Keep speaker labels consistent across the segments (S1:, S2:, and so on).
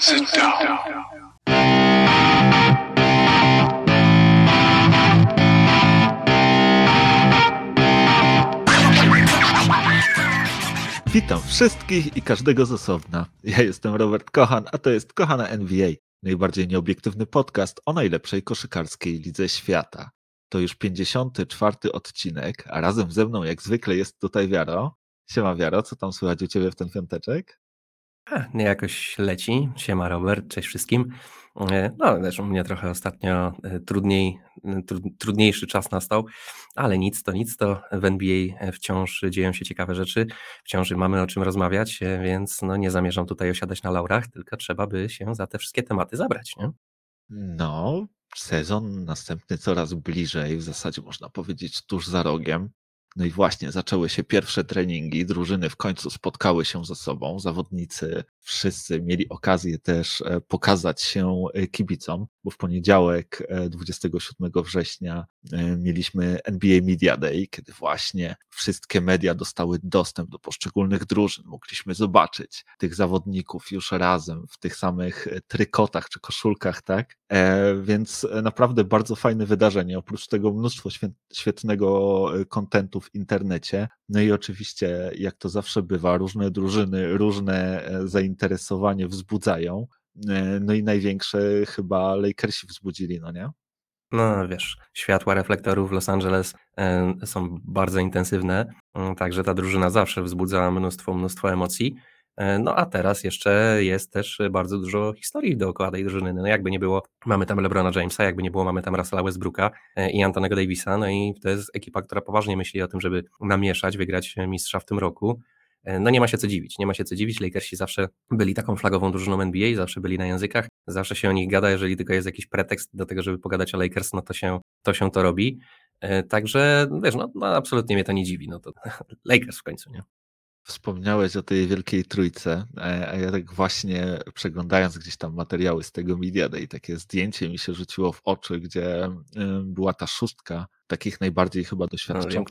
S1: Sit down.
S2: Witam wszystkich i każdego z osobna. Ja jestem Robert Kochan, a to jest Kochana NBA, najbardziej nieobiektywny podcast o najlepszej koszykarskiej lidze świata. To już 54 odcinek, a razem ze mną jak zwykle jest tutaj Wiaro. Siema Wiaro, co tam słychać u Ciebie w ten piąteczek?
S3: Nie jakoś leci. Siema Robert, cześć wszystkim. E, no, też u mnie trochę ostatnio e, trudniej, e, trudniejszy czas nastał, ale nic to nic, to w NBA wciąż dzieją się ciekawe rzeczy, wciąż mamy o czym rozmawiać, więc no, nie zamierzam tutaj osiadać na laurach, tylko trzeba by się za te wszystkie tematy zabrać. Nie?
S2: No, sezon następny coraz bliżej, w zasadzie można powiedzieć tuż za rogiem. No i właśnie zaczęły się pierwsze treningi, drużyny w końcu spotkały się ze sobą, zawodnicy wszyscy mieli okazję też e, pokazać się e, kibicom, bo w poniedziałek 27 e, września mieliśmy NBA Media Day, kiedy właśnie wszystkie media dostały dostęp do poszczególnych drużyn. Mogliśmy zobaczyć tych zawodników już razem w tych samych trykotach czy koszulkach, tak? Więc naprawdę bardzo fajne wydarzenie. Oprócz tego mnóstwo świetnego kontentu w internecie. No i oczywiście, jak to zawsze bywa, różne drużyny, różne zainteresowania zainteresowanie wzbudzają. E, no i największe chyba Lakersi wzbudzili, no nie?
S3: No wiesz, światła reflektorów w Los Angeles e, są bardzo intensywne, także ta drużyna zawsze wzbudza mnóstwo, mnóstwo emocji. E, no a teraz jeszcze jest też bardzo dużo historii dookoła tej drużyny. No jakby nie było, mamy tam LeBrona Jamesa, jakby nie było, mamy tam Russella Westbrooka i Antonego Davisa, no i to jest ekipa, która poważnie myśli o tym, żeby namieszać, wygrać mistrza w tym roku. E, no nie ma się co dziwić, nie ma się co dziwić. Lakersi zawsze byli taką flagową drużyną NBA, zawsze byli na językach, zawsze się o nich gada, jeżeli tylko jest jakiś pretekst do tego, żeby pogadać o Lakers, no to się to, się to robi. E, także wiesz, no, no absolutnie mnie to nie dziwi, no to Lakers w końcu, nie?
S2: Wspomniałeś o tej wielkiej trójce, a ja tak właśnie przeglądając gdzieś tam materiały z tego Media Day, takie zdjęcie mi się rzuciło w oczy, gdzie była ta szóstka takich najbardziej chyba doświadczonych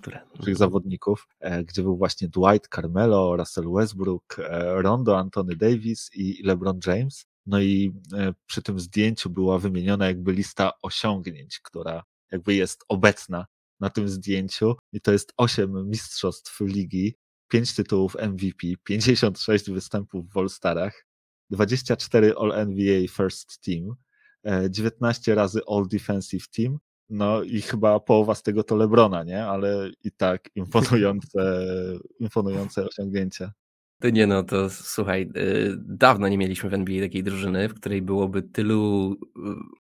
S2: no, zawodników, e, gdzie był właśnie Dwight, Carmelo, Russell Westbrook, e, Rondo, Anthony Davis i LeBron James. No i e, przy tym zdjęciu była wymieniona jakby lista osiągnięć, która jakby jest obecna na tym zdjęciu. I to jest osiem mistrzostw ligi, 5 tytułów MVP, 56 występów w All-Starach, 24 All-NBA First Team, 19 razy All-Defensive Team, no i chyba połowa z tego to Lebrona, nie? Ale i tak imponujące, imponujące osiągnięcia.
S3: To nie no, to słuchaj, y, dawno nie mieliśmy w NBA takiej drużyny, w której byłoby tylu y,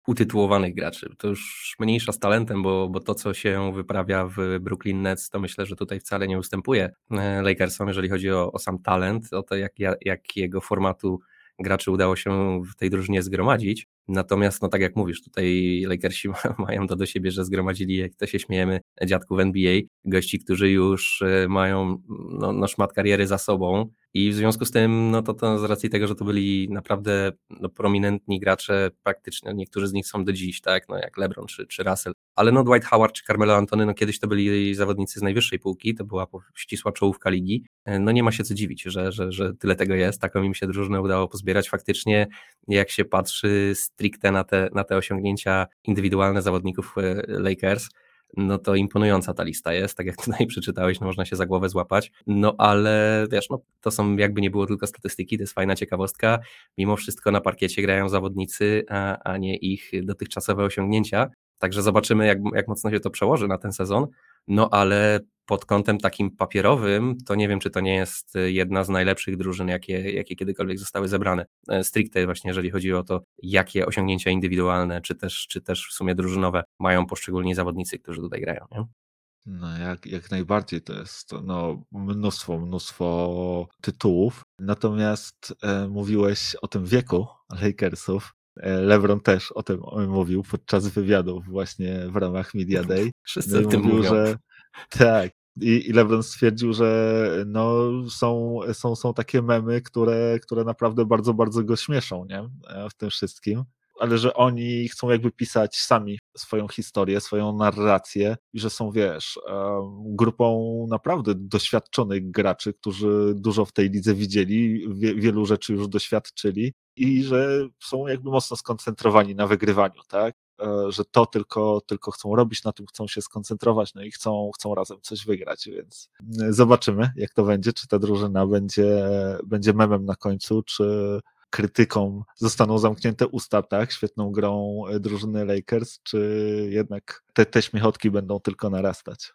S3: utytułowanych graczy. To już mniejsza z talentem, bo, bo to, co się wyprawia w Brooklyn Nets, to myślę, że tutaj wcale nie ustępuje e, Lakersom, jeżeli chodzi o, o sam talent, o to, jak, jakiego formatu graczy udało się w tej drużynie zgromadzić. Natomiast, no tak jak mówisz, tutaj Lakersi mają to do siebie, że zgromadzili, jak to się śmiejemy, dziadków NBA, gości, którzy już e, mają no, no szmat kariery za sobą. I w związku z tym, no to, to z racji tego, że to byli naprawdę no, prominentni gracze, praktycznie niektórzy z nich są do dziś, tak, no jak LeBron czy, czy Russell, ale no Dwight Howard czy Carmelo Antony, no kiedyś to byli zawodnicy z najwyższej półki, to była ścisła czołówka ligi, e, no nie ma się co dziwić, że, że, że tyle tego jest, taką im się drużynę udało pozbierać. Faktycznie, jak się patrzy stricte na te, na te osiągnięcia indywidualne zawodników e, Lakers, no to imponująca ta lista jest, tak jak tutaj przeczytałeś, no można się za głowę złapać, no ale wiesz, no to są jakby nie było tylko statystyki, to jest fajna ciekawostka, mimo wszystko na parkiecie grają zawodnicy, a, a nie ich dotychczasowe osiągnięcia, także zobaczymy jak, jak mocno się to przełoży na ten sezon, no ale pod kątem takim papierowym, to nie wiem, czy to nie jest jedna z najlepszych drużyn, jakie, jakie kiedykolwiek zostały zebrane. E, stricte właśnie, jeżeli chodzi o to, jakie osiągnięcia indywidualne, czy też, czy też w sumie drużynowe mają poszczególni zawodnicy, którzy tutaj grają. Nie?
S2: No, jak, jak najbardziej to jest no, mnóstwo, mnóstwo tytułów. Natomiast e, mówiłeś o tym wieku Lakersów. E, LeBron też o tym mówił podczas wywiadów właśnie w ramach Media Day.
S3: Wszyscy no o tym mówią. Że,
S2: tak, i, I LeBron stwierdził, że no, są, są, są takie memy, które, które naprawdę bardzo, bardzo go śmieszą nie? w tym wszystkim. Ale że oni chcą jakby pisać sami swoją historię, swoją narrację i że są, wiesz, grupą naprawdę doświadczonych graczy, którzy dużo w tej lidze widzieli, wielu rzeczy już doświadczyli i że są jakby mocno skoncentrowani na wygrywaniu, tak? E, że to tylko, tylko chcą robić, na tym chcą się skoncentrować, no i chcą, chcą razem coś wygrać, więc e, zobaczymy, jak to będzie, czy ta drużyna będzie, będzie memem na końcu, czy krytyką zostaną zamknięte usta, tak, świetną grą e, drużyny Lakers, czy jednak te, te śmiechotki będą tylko narastać.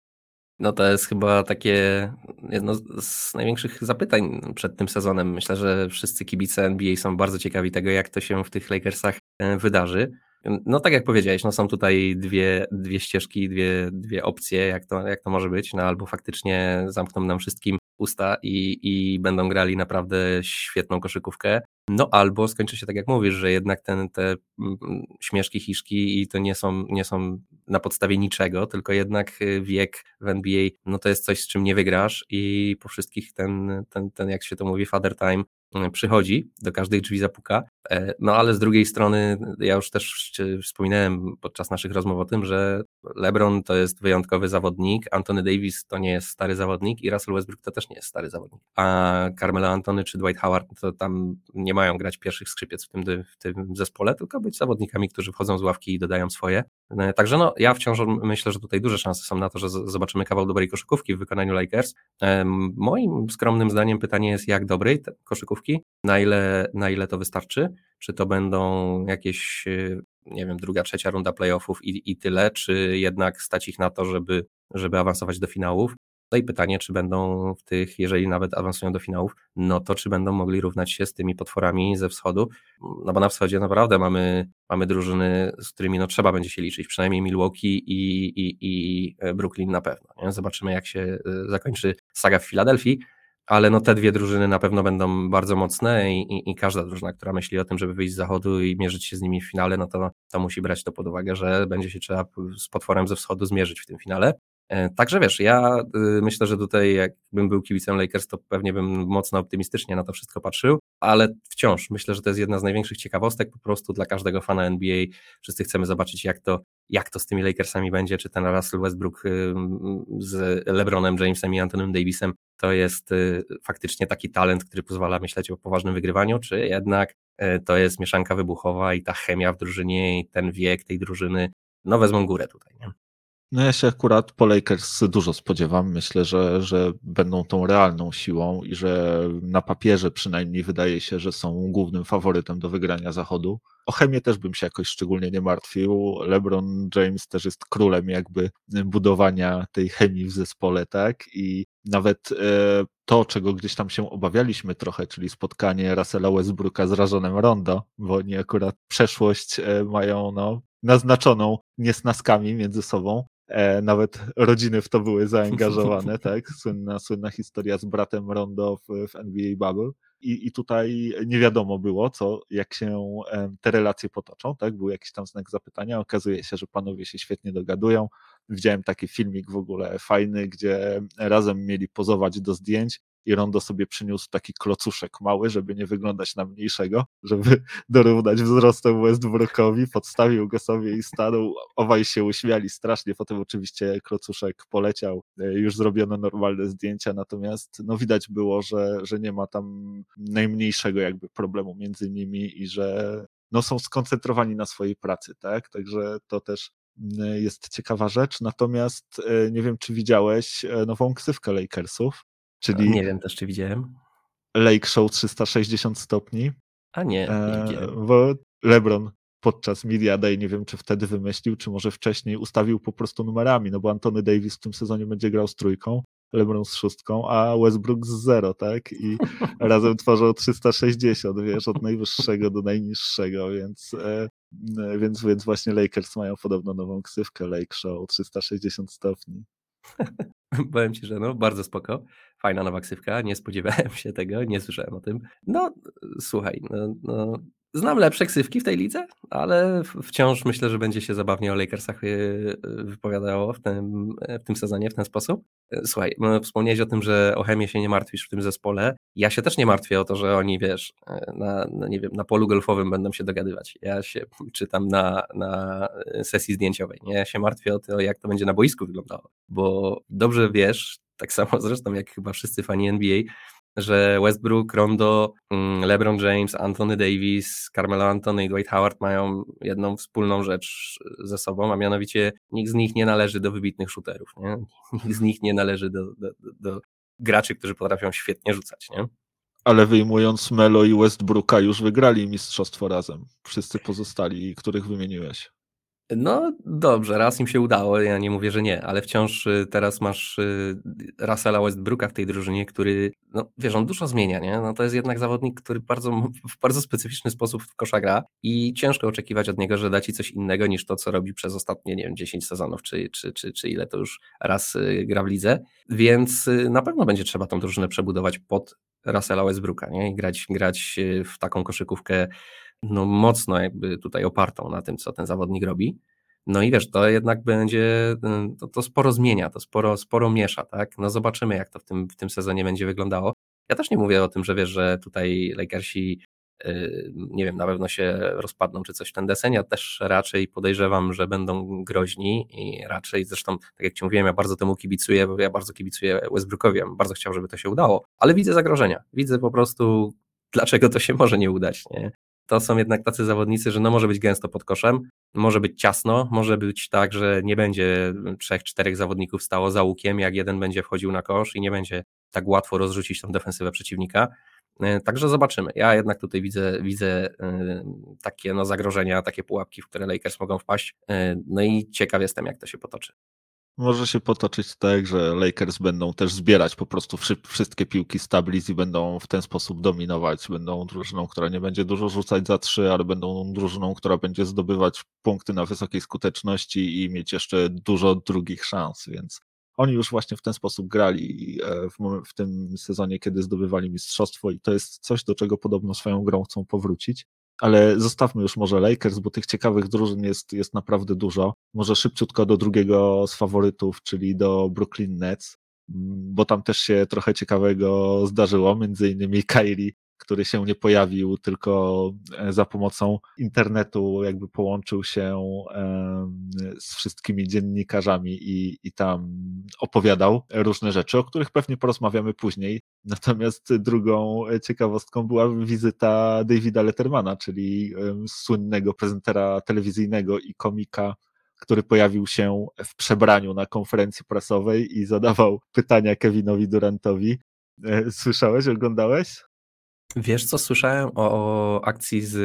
S3: No to jest chyba takie jedno z największych zapytań przed tym sezonem. Myślę, że wszyscy kibice NBA są bardzo ciekawi tego, jak to się w tych Lakersach wydarzy. No tak jak powiedziałeś, no są tutaj dwie, dwie ścieżki, dwie, dwie opcje, jak to, jak to może być, no albo faktycznie zamkną nam wszystkim usta i, i będą grali naprawdę świetną koszykówkę, no albo skończy się tak jak mówisz, że jednak ten, te mm, śmieszki, hiszki i to nie są, nie są na podstawie niczego, tylko jednak y, wiek w NBA, no to jest coś, z czym nie wygrasz i po wszystkich ten, ten, ten jak się to mówi, father time mm, przychodzi, do każdych drzwi zapuka, no ale z drugiej strony ja już też wspominałem podczas naszych rozmów o tym, że LeBron to jest wyjątkowy zawodnik, Anthony Davis to nie jest stary zawodnik i Russell Westbrook to też nie jest stary zawodnik, a Carmelo Antony czy Dwight Howard to tam nie nie mają grać pierwszych skrzypiec w tym, w tym zespole, tylko być zawodnikami, którzy wchodzą z ławki i dodają swoje. E, także no, ja wciąż myślę, że tutaj duże szanse są na to, że zobaczymy kawał dobrej koszykówki w wykonaniu Lakers. E, moim skromnym zdaniem pytanie jest, jak dobrej koszykówki, na ile, na ile to wystarczy, czy to będą jakieś, e, nie wiem, druga, trzecia runda playoffów i, i tyle, czy jednak stać ich na to, żeby, żeby awansować do finałów. No i pytanie, czy będą w tych, jeżeli nawet awansują do finałów, no to czy będą mogli równać się z tymi potworami ze wschodu, no bo na wschodzie naprawdę mamy, mamy drużyny, z którymi no trzeba będzie się liczyć, przynajmniej Milwaukee i, i, i Brooklyn na pewno. Nie? Zobaczymy jak się e, zakończy saga w Filadelfii, ale no te dwie drużyny na pewno będą bardzo mocne i, i, i, każda drużyna, która myśli o tym, żeby wyjść z zachodu i mierzyć się z nimi w finale, no to, to musi brać to pod uwagę, że będzie się trzeba z potworem ze wschodu zmierzyć w tym finale. E, także wiesz, ja y, myślę, że tutaj jakbym był kibicem Lakers, to pewnie bym mocno optymistycznie na to wszystko patrzył, ale wciąż myślę, że to jest jedna z największych ciekawostek po prostu dla każdego fana NBA. Wszyscy chcemy zobaczyć, jak to, jak to z tymi Lakersami będzie, czy ten Russell Westbrook y, z LeBronem Jamesem i Antonym Davisem to jest y, faktycznie taki talent, który pozwala myśleć o poważnym wygrywaniu, czy jednak to jest mieszanka wybuchowa i ta chemia w drużynie i ten wiek tej drużyny, no wezmą górę tutaj. Nie?
S2: No ja się akurat po Lakers dużo spodziewam. Myślę, że, że będą tą realną siłą i że na papierze przynajmniej wydaje się, że są głównym faworytem do wygrania zachodu. O chemię też bym się jakoś szczególnie nie martwił. LeBron James też jest królem jakby budowania tej chemii w zespole, tak? I nawet e, to, czego gdzieś tam się obawialiśmy trochę, czyli spotkanie Russella Westbrooka z Rażonem Rondo, bo oni akurat przeszłość e, mają no, naznaczoną niesnaskami między sobą, nawet rodziny w to były zaangażowane, tak? Słynna, słynna historia z bratem Rondo w, w NBA Bubble. I, I tutaj nie wiadomo było, co, jak się te relacje potoczą, tak? Był jakiś tam znak zapytania. Okazuje się, że panowie się świetnie dogadują. Widziałem taki filmik w ogóle fajny, gdzie razem mieli pozować do zdjęć i Rondo sobie przyniósł taki klocuszek mały, żeby nie wyglądać na mniejszego, żeby dorównać wzrostem Westbrookowi, podstawił go sobie i stanął, obaj się uśmiali strasznie, potem oczywiście klocuszek poleciał, e, już zrobiono normalne zdjęcia, natomiast no widać było, że, że nie ma tam najmniejszego jakby problemu między nimi i że no są skoncentrowani na swojej pracy, tak, także to też mm, jest ciekawa rzecz, natomiast e, nie wiem, czy widziałeś e, nową ksywkę Lakersów, Czyli
S3: nie wiem też, czy widziałem.
S2: Lake Show 360 stopni.
S3: A nie, nie e, widziałem.
S2: Bo LeBron podczas Media Day, nie wiem czy wtedy wymyślił, czy może wcześniej ustawił po prostu numerami, no bo Antony Davis w tym sezonie będzie grał z trójką, LeBron z szóstką, a Westbrook z zero, tak? I razem tworzą 360, wiesz, od najwyższego do najniższego, więc, e, więc, więc właśnie Lakers mają podobno nową ksywkę Lake Show 360 stopni.
S3: Powiem ci, że no, bardzo spoko. Fajna nowa ksywka, nie spodziewałem się tego, nie słyszałem o tym. No, słuchaj, no, no znam lepsze ksywki w tej lidze, ale wciąż myślę, że będzie się zabawnie o Lakersach y, wypowiadało w tym, w tym sezonie w ten sposób. Słuchaj, wspomniałeś o tym, że o chemię się nie martwisz w tym zespole. Ja się też nie martwię o to, że oni, wiesz, na, na nie wiem, na polu golfowym będą się dogadywać. Ja się czytam na, na sesji zdjęciowej. Nie? Ja się martwię o to, jak to będzie na boisku wyglądało, bo dobrze wiesz, tak samo zresztą jak chyba wszyscy fani NBA, że Westbrook, Rondo, mm, LeBron James, Anthony Davis, Carmelo Anthony i Dwight Howard mają jedną wspólną rzecz ze sobą, a mianowicie nikt z nich nie należy do wybitnych shooterów, nie? nikt z nich nie należy do, do, do graczy, którzy potrafią świetnie rzucać. Nie?
S2: Ale wyjmując Melo i Westbrooka już wygrali mistrzostwo razem. Wszyscy pozostali, których wymieniłeś.
S3: No dobrze, raz im się udało, ja nie mówię, że nie, ale wciąż y, teraz masz y, Russella Westbrooka w tej drużynie, który, no wiesz, on dużo zmienia, nie? No to jest jednak zawodnik, który bardzo, w bardzo specyficzny sposób w kosza gra i ciężko oczekiwać od niego, że da ci coś innego niż to, co robi przez ostatnie, nie wiem, 10 sezonów, czy, czy, czy, czy ile to już raz y, gra w lidze, więc na pewno będzie trzeba tą drużynę przebudować pod Russella Westbrooka, nie? I grać, grać w taką koszykówkę no, mocno jakby tutaj opartą na tym, co ten zawodnik robi. No i wiesz, to jednak będzie, y, to, to sporo zmienia, to sporo, sporo miesza, tak? No zobaczymy, jak to w tym, w tym sezonie będzie wyglądało. Ja też nie mówię o tym, że wiesz, że tutaj Lakersi, yy, nie wiem, na pewno się rozpadną czy coś w ten desen. Ja też raczej podejrzewam, że będą groźni i raczej, zresztą, tak jak ci mówiłem, ja bardzo temu kibicuję, bo ja bardzo kibicuję Westbrookowi, ja bardzo chciał, żeby to się udało, ale widzę zagrożenia. Widzę po prostu, dlaczego to się może nie udać, nie? To są jednak tacy zawodnicy, że no może być gęsto pod koszem, może być ciasno, może być tak, że nie będzie trzech, czterech zawodników stało za łukiem, jak jeden będzie wchodził na kosz i nie będzie tak łatwo rozrzucić tą defensywę przeciwnika. E, także zobaczymy. Ja jednak tutaj widzę, widzę e, takie no, zagrożenia, takie pułapki, w które Lakers mogą wpaść. E, no i ciekaw jestem, jak to się potoczy.
S2: Może się potoczyć tak, że Lakers będą też zbierać po prostu wszystkie piłki z tablic i będą w ten sposób dominować. Będą drużyną, która nie będzie dużo rzucać za trzy, ale będą drużyną, która będzie zdobywać punkty na wysokiej skuteczności i mieć jeszcze dużo drugich szans, więc oni już właśnie w ten sposób grali e, w, w tym sezonie, kiedy zdobywali mistrzostwo i to jest coś, do czego podobno swoją grą chcą powrócić ale zostawmy już może Lakers, bo tych ciekawych drużyn jest, jest naprawdę dużo. Może szybciutko do drugiego z faworytów, czyli do Brooklyn Nets, bo tam też się trochę ciekawego zdarzyło, między innymi Kyrie który się nie pojawił, tylko e, za pomocą internetu jakby połączył się z wszystkimi dziennikarzami i, i tam opowiadał różne rzeczy, o których pewnie porozmawiamy później. Natomiast drugą ciekawostką była wizyta Davida Lettermana, czyli słynnego prezentera telewizyjnego i komika który pojawił się w przebraniu na konferencji prasowej i zadawał pytania Kevinowi Durantowi. E, słyszałeś, oglądałeś?
S3: Wiesz co, słyszałem o, o akcji z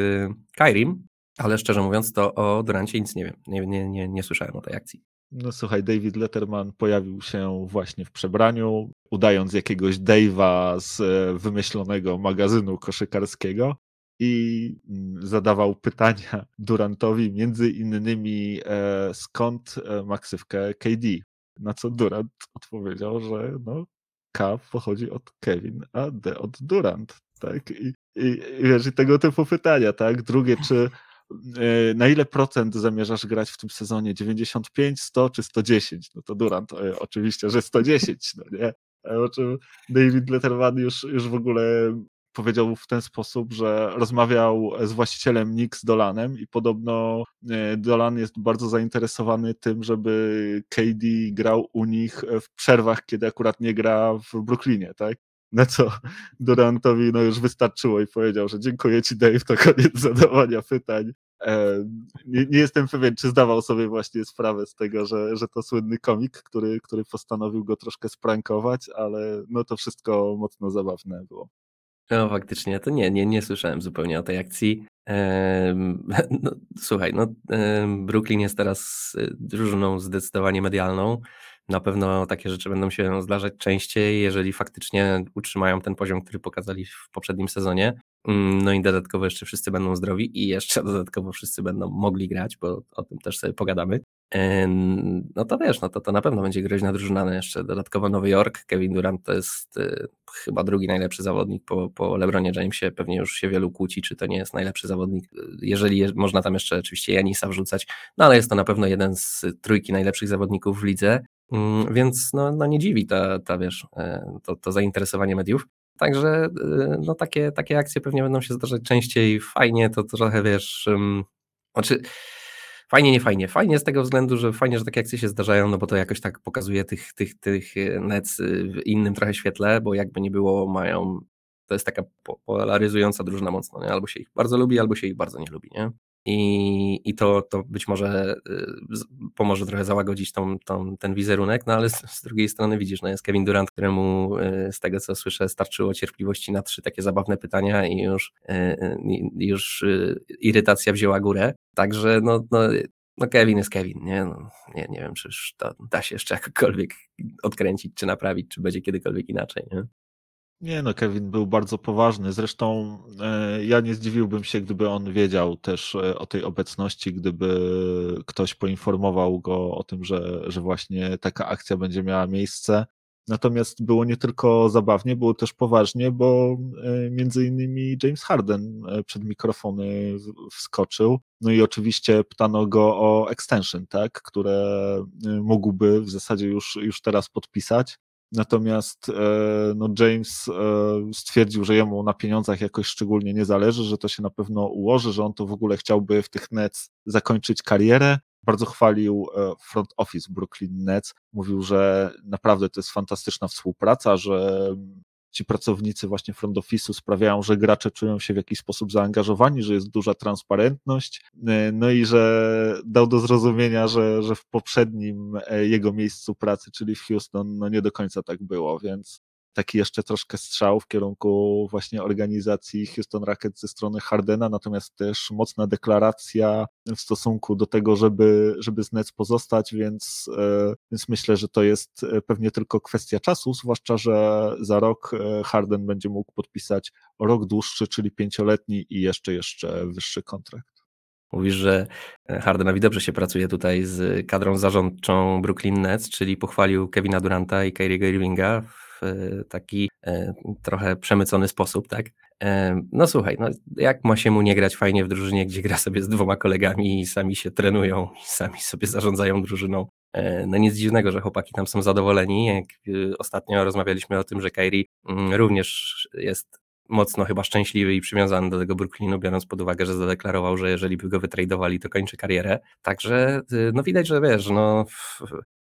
S3: Kairim, ale szczerze mówiąc to o Durancie nic nie wiem. Nie, nie, nie, nie słyszałem o tej akcji.
S2: No słuchaj, David Letterman pojawił się właśnie w przebraniu, udając jakiegoś Dave'a z e, wymyślonego magazynu koszykarskiego i mm, zadawał pytania Durantowi, między innymi e, skąd e, ma ksywkę KD. Na co Durant odpowiedział, że no, K pochodzi od Kevin, a D od Durant tak? I, i, wiesz, i tego typu pytania, tak? Drugie, czy e, na ile procent zamierzasz grać w tym sezonie? 95, 100 czy 110? No to Durant e, oczywiście, że 110, no nie? O czym David Letterman już, już w ogóle powiedział w ten sposób, że rozmawiał z właścicielem Knicks Dolanem i podobno e, Dolan jest bardzo zainteresowany tym, żeby KD grał u nich w przerwach, kiedy akurat nie gra w Brooklynie, tak? Na co Durantowi no już wystarczyło i powiedział, że dziękuję ci Dave, to koniec zadawania pytań. E, nie, nie, jestem pewien, czy zdawał sobie właśnie sprawę z tego, że, że to słynny komik, który, który postanowił go troszkę sprankować, ale no to wszystko mocno zabawne było.
S3: No faktycznie, to nie, nie, nie słyszałem zupełnie o tej akcji. No, słuchaj, no, Brooklyn jest teraz drużyną zdecydowanie medialną. Na pewno takie rzeczy będą się zdarzać częściej, jeżeli faktycznie utrzymają ten poziom, który pokazali w poprzednim sezonie. Mm, no i dodatkowo jeszcze wszyscy będą zdrowi i jeszcze dodatkowo wszyscy będą mogli grać, bo o tym też sobie pogadamy. no to wiesz, no to, to na pewno będzie groźna drużyna, no jeszcze dodatkowo Nowy Jork, Kevin Durant to jest y, chyba drugi najlepszy zawodnik po, po LeBronie Jamesie, pewnie już się wielu kłóci, czy to nie jest najlepszy zawodnik, jeżeli je, można tam jeszcze oczywiście Janisa wrzucać, no ale jest to na pewno jeden z trójki najlepszych zawodników w lidze, więc no, no nie dziwi ta, ta wiesz, e, to, to zainteresowanie mediów. Także y, no takie, takie akcje pewnie będą się zdarzać częściej. Fajnie to trochę wiesz. Um, znaczy, fajnie, nie fajnie. Fajnie z tego względu, że fajnie, że takie akcje się zdarzają, no bo to jakoś tak pokazuje tych, tych, tych y, nec w innym trochę świetle, bo jakby nie było, mają. To jest taka polaryzująca drużyna mocno, nie? Albo się ich bardzo lubi, albo się ich bardzo nie lubi, nie? I, i to, to być może y, pomoże trochę załagodzić tą, tą, ten wizerunek, no ale z, z, drugiej strony widzisz, no jest Kevin Durant, któremu y, z tego co słyszę starczyło cierpliwości na trzy takie zabawne pytania i już, y, już irytacja wzięła górę, także no, no, no Kevin jest Kevin, nie? No, nie, nie wiem, czy to da się jeszcze jakkolwiek odkręcić, czy naprawić, czy będzie kiedykolwiek inaczej, nie?
S2: Nie no, Kevin był bardzo poważny. Zresztą e, ja nie zdziwiłbym się, gdyby on wiedział też e, o tej obecności, gdyby ktoś poinformował go o tym, że, że właśnie taka akcja będzie miała miejsce. Natomiast było nie tylko zabawnie, było też poważnie, bo e, między innymi James Harden przed mikrofony wskoczył. No i oczywiście pytano go o extension, tak, które mógłby w zasadzie już, już teraz podpisać. Natomiast e, no James e, stwierdził, że jemu na pieniądzach jakoś szczególnie nie zależy, że to się na pewno ułoży, że on to w ogóle chciałby w tych Nets zakończyć karierę. Bardzo chwalił e, front office Brooklyn Nets. Mówił, że naprawdę to jest fantastyczna współpraca, że ci pracownicy właśnie front office'u sprawiają, że gracze czują się w jakiś sposób zaangażowani, że jest duża transparentność, e, no i że dał do zrozumienia, że, że w poprzednim e, jego miejscu pracy, czyli w Houston, no nie do końca tak było, więc taki jeszcze troszkę strzał w kierunku właśnie organizacji Houston Rockets ze strony Hardena, natomiast też mocna deklaracja w stosunku do tego, żeby, żeby z Nets pozostać, więc, e, więc myślę, że to jest e, pewnie tylko kwestia czasu, zwłaszcza, że za rok e, Harden będzie mógł podpisać rok dłuższy, czyli pięcioletni i jeszcze, jeszcze wyższy kontrakt.
S3: Mówisz, że Hardenowi dobrze się pracuje tutaj z kadrą zarządczą Brooklyn Nets, czyli pochwalił Kevina Duranta i Kyrie Irvinga w taki e, trochę przemycony sposób, tak? E, no słuchaj, no jak ma się mu nie grać fajnie w drużynie, gdzie gra sobie z dwoma kolegami i sami się trenują i sami sobie zarządzają drużyną. E, no nic dziwnego, że chłopaki tam są zadowoleni. Jak ostatnio rozmawialiśmy o tym, że Kairi mm, również jest mocno chyba szczęśliwy i przywiązany do tego Brooklynu, biorąc pod uwagę, że zadeklarował, że jeżeli by go wytradowali, to kończy karierę. Także y, no widać, że wiesz, no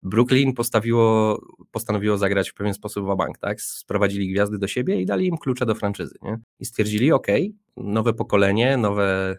S3: Brooklyn postawiło, postanowiło zagrać w pewien sposób w bank, tak? Sprowadzili gwiazdy do siebie i dali im klucze do franczyzy, nie? I stwierdzili, ok, nowe pokolenie, nowe,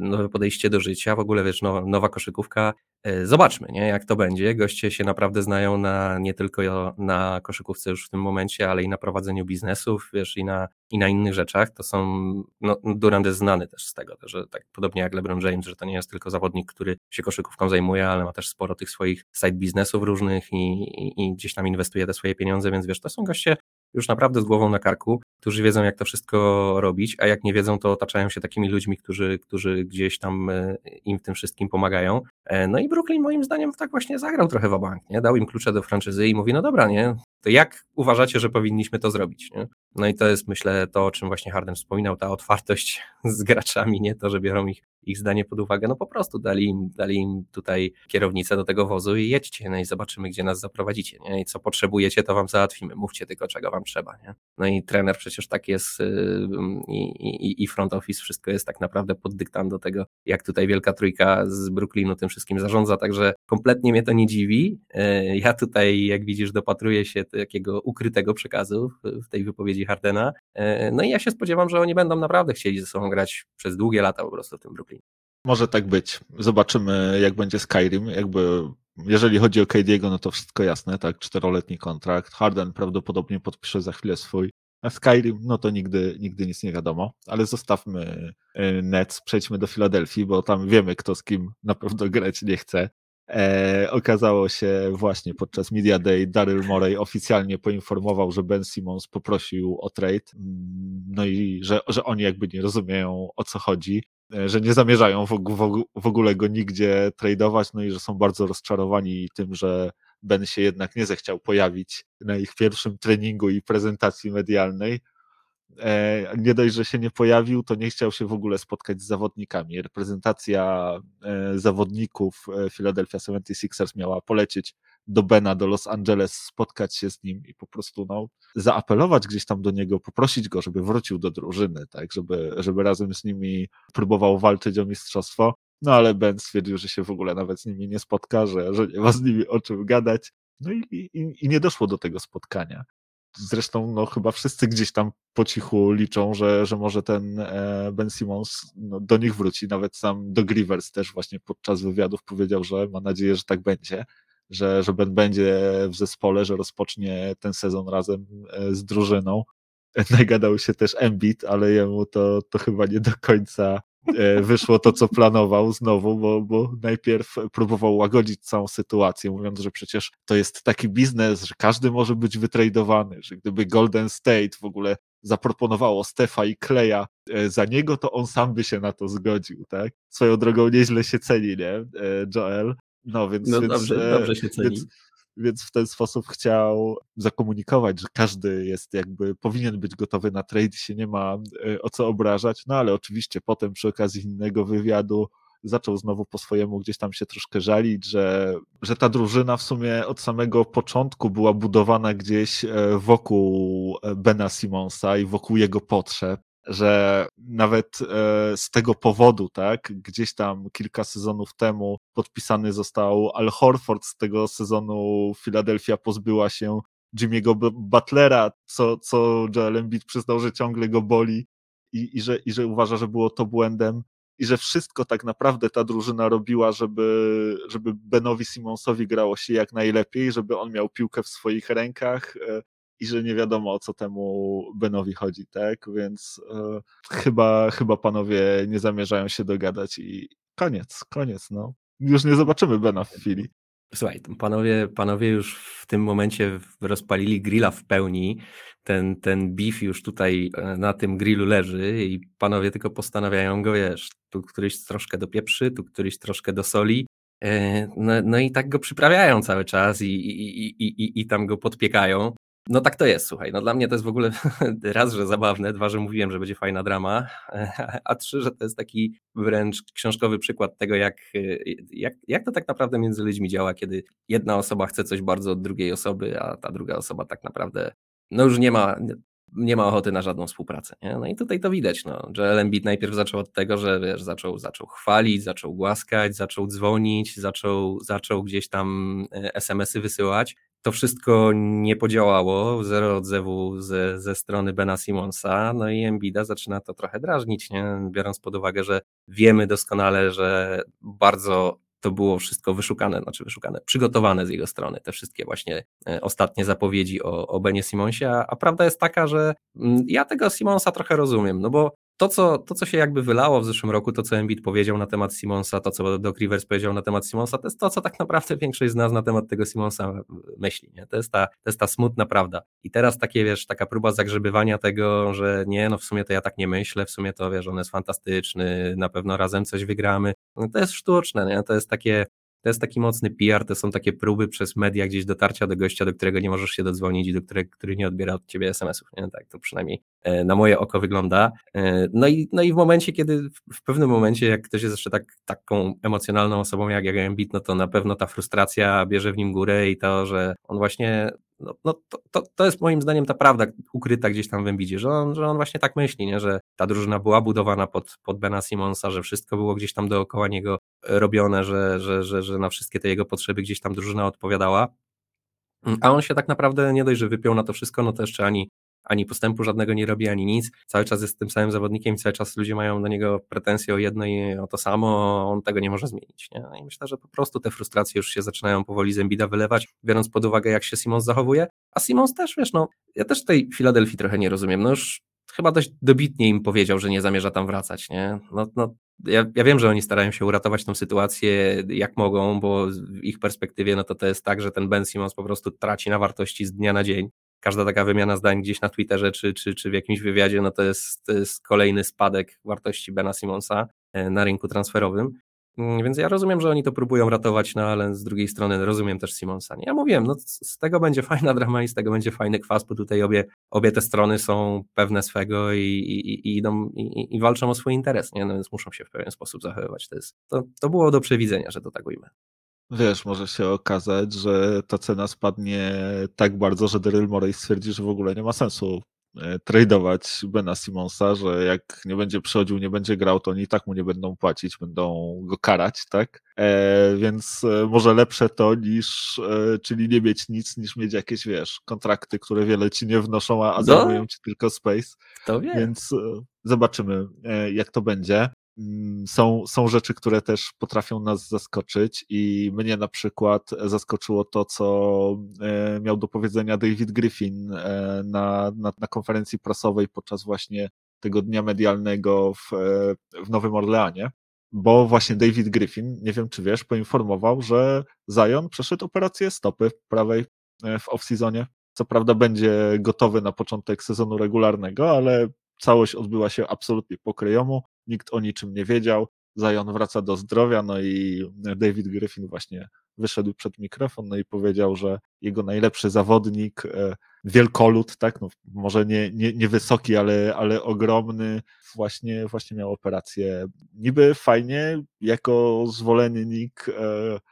S3: nowe podejście do życia, w ogóle wiesz, nowa, nowa koszykówka. E, zobaczmy, nie, jak to będzie. Goście się naprawdę znają na, nie tylko na koszykówce już w tym momencie, ale i na prowadzeniu biznesów, wiesz, i na, i na innych rzeczach. To są, no, jest znany też z tego, że tak podobnie jak LeBron James, że to nie jest tylko zawodnik, który się koszykówką zajmuje, ale ma też sporo tych swoich side biznesów różnych i, i, i gdzieś tam inwestuje te swoje pieniądze, więc wiesz, to są goście już naprawdę z głową na karku, którzy wiedzą, jak to wszystko robić, a jak nie wiedzą, to otaczają się takimi ludźmi, którzy, którzy gdzieś tam e, im w tym wszystkim pomagają. E, no i Brooklyn moim zdaniem tak właśnie zagrał trochę w bank, nie? Dał im klucze do franczyzy i mówi, no dobra, nie? To jak uważacie, że powinniśmy to zrobić, nie? No i to jest myślę to, o czym właśnie Harden wspominał, ta otwartość z graczami, nie to, że biorą ich ich zdanie pod uwagę, no po prostu dali im, dali im tutaj kierownicę do tego wozu i jedźcie, no i zobaczymy, gdzie nas zaprowadzicie, nie? I co potrzebujecie, to wam załatwimy, mówcie tylko, czego wam trzeba, nie? No i trener przecież tak jest y, i, i, i front office, wszystko jest tak naprawdę pod dyktando tego, jak tutaj Wielka Trójka z Brooklynu tym wszystkim zarządza, także kompletnie mnie to nie dziwi. Y, ja tutaj, jak widzisz, dopatruję się takiego ukrytego przekazu w tej wypowiedzi Hardena, y, no i ja się spodziewam, że oni będą naprawdę chcieli ze sobą grać przez długie lata po prostu w tym Brooklynie.
S2: Może tak być. Zobaczymy, jak będzie Skyrim. Jakby, jeżeli chodzi o KD'ego, no to wszystko jasne, tak? Czteroletni kontrakt. Harden prawdopodobnie podpisze za chwilę swój. A Skyrim, no to nigdy, nigdy nic nie wiadomo. Ale zostawmy y, Nets, przejdźmy do Filadelfii, bo tam wiemy, kto z kim na pewno grać nie chce. E, okazało się właśnie podczas Media Day Daryl Morey oficjalnie poinformował, że Ben Simmons poprosił o trade, mm, no i że, że oni jakby nie rozumieją o co chodzi. E, że nie zamierzają w ogóle go nigdzie tradeować, no i że są bardzo rozczarowani tym, że Ben się jednak nie zechciał pojawić na ich pierwszym treningu i prezentacji medialnej. E, nie dość, że się nie pojawił, to nie chciał się w ogóle spotkać z zawodnikami. Reprezentacja e, zawodników Philadelphia 76ers miała polecieć do Bena, do Los Angeles, spotkać się z nim i po prostu no, zaapelować gdzieś tam do niego, poprosić go, żeby wrócił do drużyny, tak, żeby, żeby razem z nimi próbował walczyć o mistrzostwo. No ale Ben stwierdził, że się w ogóle nawet z nimi nie spotka, że, że nie ma z nimi o czym gadać. No i, i, i nie doszło do tego spotkania. Zresztą no, chyba wszyscy gdzieś tam po cichu liczą, że, że może ten e, Ben Simmons no, do nich wróci. Nawet sam do Rivers też właśnie podczas wywiadów powiedział, że ma nadzieję, że tak będzie że, że Ben będzie w zespole, że rozpocznie ten sezon razem e, z drużyną. Nagadał się też Embiid, ale jemu to, to chyba nie do końca e, wyszło to, co planował znowu, bo, bo najpierw próbował łagodzić całą sytuację, mówiąc, że przecież to jest taki biznes, że każdy może być wytradowany, że gdyby Golden State w ogóle zaproponowało Stefa i Kleja e, za niego, to on sam by się na to zgodził, tak? Swoją drogą nieźle się ceni, nie? Joel, no więc,
S3: no,
S2: więc
S3: dobrze,
S2: e,
S3: dobrze się ceni.
S2: Więc, więc w ten sposób chciał zakomunikować, że każdy jest jakby, powinien być gotowy na trade, się nie ma e, o co obrażać, no ale oczywiście potem przy okazji innego wywiadu zaczął znowu po swojemu gdzieś tam się troszkę żalić, że, że ta drużyna w sumie od samego początku była budowana gdzieś e, wokół Bena Simonsa i wokół jego potrzeb że nawet e, z tego powodu, tak, gdzieś tam kilka sezonów temu podpisany został Al Horford, z tego sezonu Philadelphia pozbyła się Jimmy'ego Butlera, co, co Joel Embiid przyznał, że ciągle go boli i, i, że, i że uważa, że było to błędem i że wszystko tak naprawdę ta drużyna robiła, żeby, żeby Benowi Simonsowi grało się jak najlepiej, żeby on miał piłkę w swoich rękach, e, i że nie wiadomo o co temu Benowi chodzi, tak? Więc e, chyba, chyba panowie nie zamierzają się dogadać i koniec, koniec, no. Już nie zobaczymy Bena w chwili.
S3: Słuchaj, panowie, panowie już w tym momencie rozpalili grilla w pełni. Ten, ten beef już tutaj e, na tym grillu leży i panowie tylko postanawiają go, wiesz, tu któryś troszkę do pieprzy, tu któryś troszkę do soli. E, no, no i tak go przyprawiają cały czas i, i, i, i, i tam go podpiekają. No tak to jest, słuchaj. No dla mnie to jest w ogóle raz, że zabawne, dwa, że mówiłem, że będzie fajna drama, a trzy, że to jest taki wręcz książkowy przykład tego, jak, jak, jak to tak naprawdę między ludźmi działa, kiedy jedna osoba chce coś bardzo od drugiej osoby, a ta druga osoba tak naprawdę no już nie ma, nie ma ochoty na żadną współpracę. Nie? No i tutaj to widać, no, że Embiid najpierw zaczął od tego, że wiesz, zaczął, zaczął chwalić, zaczął głaskać, zaczął dzwonić, zaczął, zaczął gdzieś tam e, SMS-y wysyłać. To wszystko nie podziałało, zero odzewu ze, ze strony Bena Simonsa, no i Embida zaczyna to trochę drażnić, nie? biorąc pod uwagę, że wiemy doskonale, że bardzo to było wszystko wyszukane, znaczy wyszukane, przygotowane z jego strony, te wszystkie właśnie e, ostatnie zapowiedzi o, o Benie Simonsie, a, a prawda jest taka, że mm, ja tego Simonsa trochę rozumiem, no bo to co, to, co się jakby wylało w zeszłym roku, to co Embiid powiedział na temat Simonsa, to co Doc Rivers powiedział na temat Simonsa, to jest to, co tak naprawdę większość z nas na temat tego Simonsa myśli. Nie? To, jest ta, to jest ta smutna prawda. I teraz takie, wiesz, taka próba zagrzebywania tego, że nie, no w sumie to ja tak nie myślę, w sumie to, wiesz, on jest fantastyczny, na pewno razem coś wygramy. No to jest sztuczne, nie? to jest takie to jest taki mocny PR, to są takie próby przez media gdzieś dotarcia do gościa, do którego nie możesz się dodzwonić i do którego, który nie odbiera od ciebie SMS-ów. Nie? Tak to przynajmniej e, na moje oko wygląda. E, no i, no i w momencie, kiedy w pewnym momencie, jak ktoś jest jeszcze tak, taką emocjonalną osobą jak, jak Embiid, no to na pewno ta frustracja bierze w nim górę i to, że on właśnie no, no to, to, to, jest moim zdaniem ta prawda ukryta gdzieś tam w Embidzie, że on, że on właśnie tak myśli, nie? że ta drużyna była budowana pod, pod Bena Simonsa, że wszystko było gdzieś tam dookoła niego robione, że, że, że, że na wszystkie te jego potrzeby gdzieś tam drużyna odpowiadała. A on się tak naprawdę nie dość, że wypiął na to wszystko, no to jeszcze ani ani postępu żadnego nie robi, ani nic. Cały czas jest tym samym zawodnikiem i cały czas ludzie mają do niego pretensje o jedno i o to samo, on tego nie może zmienić. Nie? No I myślę, że po prostu te frustracje już się zaczynają powoli z Embida wylewać, biorąc pod uwagę, jak się Simons zachowuje. A Simons też, wiesz, no, ja też tej Filadelfii trochę nie rozumiem. No już chyba dość dobitnie im powiedział, że nie zamierza tam wracać, nie? No, no, ja, ja wiem, że oni starają się uratować tą sytuację jak mogą, bo w ich perspektywie no to to jest tak, że ten Ben Simmons po prostu traci na wartości z dnia na dzień każda taka wymiana zdań gdzieś na Twitterze czy, czy, czy w jakimś wywiadzie, no to jest, to jest kolejny spadek wartości Bena Simonsa. na rynku transferowym. Mm, więc ja rozumiem, że oni to próbują ratować, no ale z drugiej strony rozumiem też Simonsa. Ja mówiłem, no z tego będzie fajna drama i z tego będzie fajny kwas, bo tutaj obie, obie te strony są pewne swego i, i, i idą i, i, walczą o swój interes, nie? No więc muszą się w pewien sposób zachowywać. To, jest, to, to było do przewidzenia, że to tak ujmę.
S2: Wiesz, może się okazać, że ta cena spadnie tak bardzo, że Daryl Morey stwierdzi, że w ogóle nie ma sensu E, tradeować Bena Simonsa, że jak nie będzie przychodził, nie będzie grał, to oni i tak mu nie będą płacić, będą go karać, tak? E, więc e, może lepsze to niż, e, czyli nie mieć nic, niż mieć jakieś, wiesz, kontrakty, które wiele ci nie wnoszą, a, a zajmują ci tylko space.
S3: To wie.
S2: Więc e, zobaczymy, e, jak to będzie. Mm, są, są rzeczy, które też potrafią nas zaskoczyć i mnie na przykład zaskoczyło to, co e, miał do powiedzenia David Griffin e, na, na, na konferencji prasowej podczas właśnie tego dnia medialnego w, e, w Nowym Orleanie, bo właśnie David Griffin, nie wiem czy wiesz, poinformował, że Zion przeszedł operację stopy prawej w off-seasonie. Co prawda będzie gotowy na początek sezonu regularnego, ale całość odbyła się absolutnie po kryjomu nikt o niczym nie wiedział. Zion wraca do zdrowia, no i David Griffin właśnie wyszedł przed mikrofon, no i powiedział, że jego najlepszy zawodnik, e, wielkolud, tak, no może nie, nie, nie wysoki, ale, ale ogromny, właśnie, właśnie miał operację. Niby fajnie, jako zwolennik e,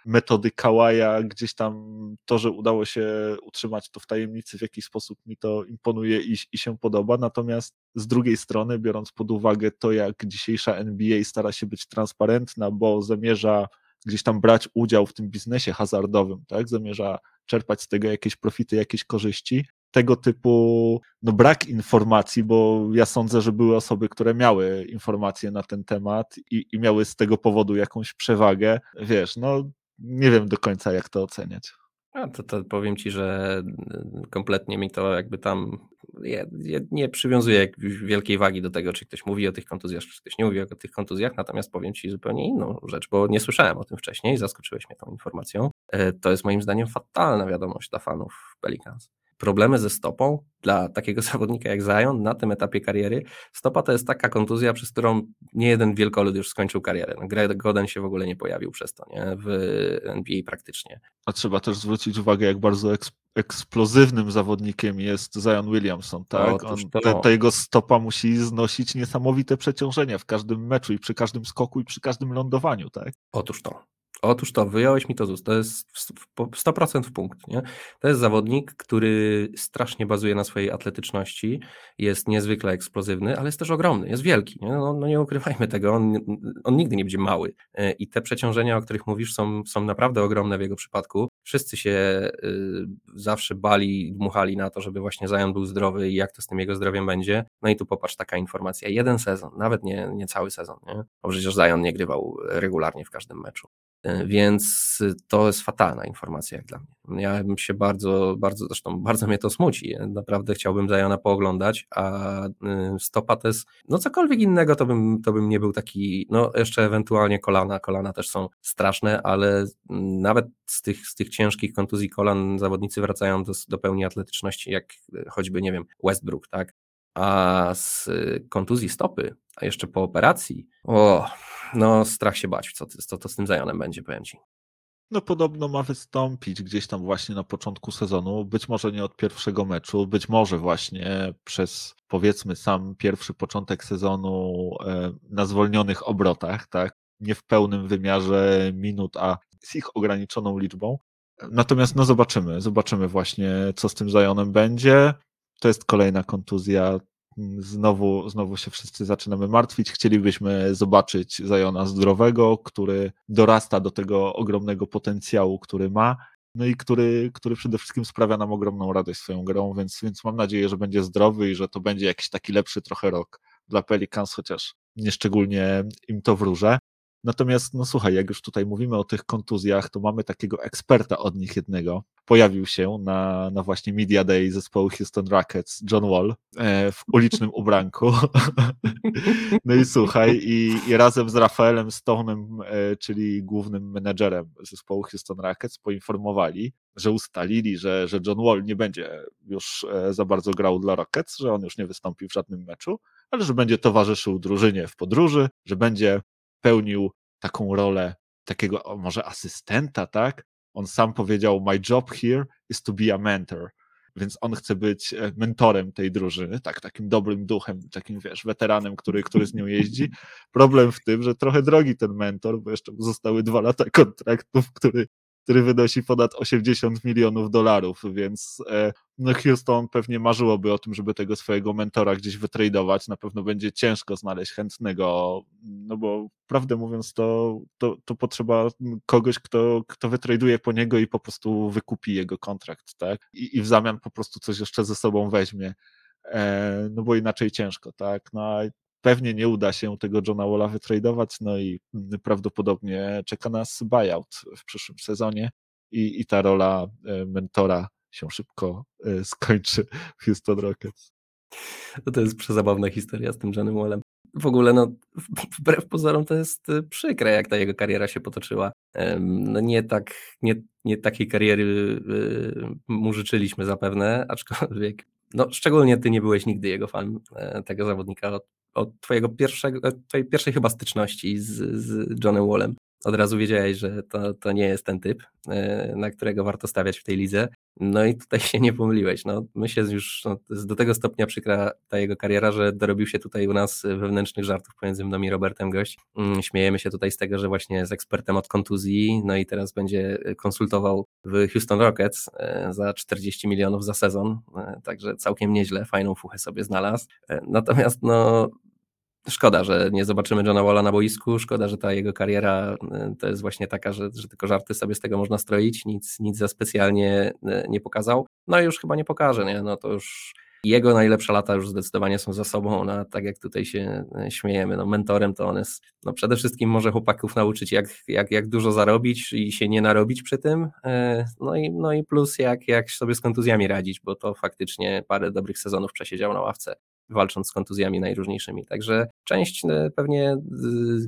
S2: metody Kawaja, gdzieś tam to, że udało się utrzymać to w tajemnicy, w jakiś sposób mi to imponuje i, i się podoba, natomiast z drugiej strony, biorąc pod uwagę to, jak dzisiejsza NBA stara się być transparentna, bo zamierza gdzieś tam brać udział w tym biznesie hazardowym, tak? Zamierza czerpać z tego jakieś profity, jakieś korzyści. Tego typu no, brak informacji, bo ja sądzę, że były osoby, które miały informacje na ten temat i, i miały z tego powodu jakąś przewagę. Wiesz, no nie wiem do końca, jak to oceniać.
S3: A to, to powiem ci, że kompletnie mi to jakby tam ja, ja nie przywiązuję wielkiej wagi do tego, czy ktoś mówi o tych kontuzjach, czy ktoś nie mówi o tych kontuzjach, natomiast powiem Ci zupełnie inną rzecz, bo nie słyszałem o tym wcześniej, zaskoczyłeś mnie tą informacją. E, to jest moim zdaniem fatalna wiadomość dla fanów Pelicans problemy ze stopą dla takiego zawodnika jak Zion na tym etapie kariery. Stopa to jest taka kontuzja, przez którą nie jeden wielkolud już skończył karierę. No, Greg Goden się w ogóle nie pojawił przez to, nie? W NBA praktycznie.
S2: A trzeba też zwrócić uwagę, jak bardzo eks eksplozywnym zawodnikiem jest Zion Williamson, tak? On, ta, ta jego stopa musi znosić niesamowite przeciążenia w każdym meczu i przy każdym skoku i przy każdym lądowaniu, tak?
S3: Otóż to. Otóż to, wyjąłeś mi to z ust. To jest 100% w punkt. Nie? To jest zawodnik, który strasznie bazuje na swojej atletyczności, jest niezwykle eksplozywny, ale jest też ogromny, jest wielki. Nie? No, no nie ukrywajmy tego, on, on nigdy nie będzie mały. E, I te przeciążenia, o których mówisz, są, są naprawdę ogromne w jego przypadku. Wszyscy się y, zawsze bali, dmuchali na to, żeby właśnie Zion był zdrowy i jak to z tym jego zdrowiem będzie. No i tu popatrz, taka informacja. Jeden sezon, nawet nie, nie cały sezon. Nie? Bo przecież Zion nie grywał regularnie w każdym meczu. Więc to jest fatalna informacja jak dla mnie. Ja bym się bardzo, bardzo, zresztą bardzo mnie to smuci. Naprawdę chciałbym Zajona pooglądać, a y, stopa to jest, no cokolwiek innego to bym, to bym nie był taki, no jeszcze ewentualnie kolana, kolana też są straszne, ale nawet z tych, z tych ciężkich kontuzji kolan zawodnicy wracają do, do pełni atletyczności, jak choćby, nie wiem, Westbrook, tak? A z kontuzji stopy, a jeszcze po operacji, o, no strach się bać, co, co to z tym Zajonem będzie, powiem Ci.
S2: No podobno ma wystąpić gdzieś tam właśnie na początku sezonu, być może nie od pierwszego meczu, być może właśnie przez powiedzmy sam pierwszy początek sezonu e, na zwolnionych obrotach, tak? Nie w pełnym wymiarze minut, a z ich ograniczoną liczbą. Natomiast no zobaczymy, zobaczymy właśnie co z tym Zajonem będzie. To jest kolejna kontuzja, znowu, znowu się wszyscy zaczynamy martwić. Chcielibyśmy zobaczyć Zajona zdrowego, który dorasta do tego ogromnego potencjału, który ma. No i który, który przede wszystkim sprawia nam ogromną radość swoją grą, więc, więc mam nadzieję, że będzie zdrowy i że to będzie jakiś taki lepszy trochę rok dla Pelicans, chociaż nieszczególnie im to wróżę. Natomiast, no słuchaj, jak już tutaj mówimy o tych kontuzjach, to mamy takiego eksperta od nich jednego. Pojawił się na, na właśnie Media Day zespołu Houston Rockets, John Wall, e, w ulicznym ubranku. no i słuchaj, i, i razem z Rafaelem Stone'em, e, czyli głównym menedżerem zespołu Houston Rockets, poinformowali, że ustalili, że, że John Wall nie będzie już e, za bardzo grał dla Rockets, że on już nie wystąpi w żadnym meczu, ale że będzie towarzyszył drużynie w podróży, że będzie pełnił taką rolę takiego może asystenta, tak? On sam powiedział: My job here is to be a mentor. Więc on chce być e, mentorem tej drużyny, tak, takim dobrym duchem, takim wiesz, weteranem, który, który z nią jeździ. Problem w tym, że trochę drogi ten mentor, bo jeszcze zostały dwa lata kontraktów, który który wynosi ponad 80 milionów dolarów, więc e, no Houston pewnie marzyłoby o tym, żeby tego swojego mentora gdzieś wytradować. Na pewno będzie ciężko znaleźć chętnego, no bo prawdę mówiąc, to, to, to potrzeba kogoś, kto, kto wytraduje po niego i po prostu wykupi jego kontrakt, tak? I, i w zamian po prostu coś jeszcze ze sobą weźmie. E, no bo inaczej ciężko, tak? No pewnie nie uda się tego Johna Walla wytradować, no i prawdopodobnie czeka nas buyout w przyszłym sezonie i, i ta rola e, mentora się szybko e, skończy w Houston Rockets.
S3: No to jest przezabawna historia z tym Johnem Wallem. W ogóle, no, wbrew pozorom to jest e, przykre, jak ta jego kariera się potoczyła. No nie, tak, nie, nie takiej kariery mu życzyliśmy zapewne, aczkolwiek no, szczególnie ty nie byłeś nigdy jego fan tego zawodnika od od twojego pierwszego, twojej pierwszej chyba styczności z, z Johnem Wallem. Od razu wiedziałeś, że to, to nie jest ten typ, e, na którego warto stawiać w tej lidze. No i tutaj się nie pomyliłeś. No, myślę już, no, do tego stopnia przykra ta jego kariera, że dorobił się tutaj u nas wewnętrznych żartów pomiędzy mną i Robertem Gość. Mm, śmiejemy się tutaj z tego, że właśnie jest ekspertem od kontuzji, no i teraz będzie konsultował w Houston Rockets e, za 40 milionów za sezon, e, także całkiem nieźle, fajną fuchę sobie znalazł. Natomiast no, Szkoda, że nie zobaczymy Johna Walla na boisku, szkoda, że ta jego kariera y, to jest właśnie taka, że, że tylko żarty sobie z tego można stroić, nic, nic za specjalnie y, nie pokazał. No i już chyba nie pokaże, nie? No to już jego najlepsze lata już zdecydowanie są za sobą, no, tak jak tutaj się y, śmiejemy, no, mentorem to on jest, no, przede wszystkim może chłopaków nauczyć jak, jak, jak dużo zarobić i się nie narobić przy tym, no i, no i plus jak, jak sobie z kontuzjami radzić, bo to faktycznie parę dobrych sezonów przesiedział na ławce walcząc z kontuzjami najróżniejszymi. Także część e, pewnie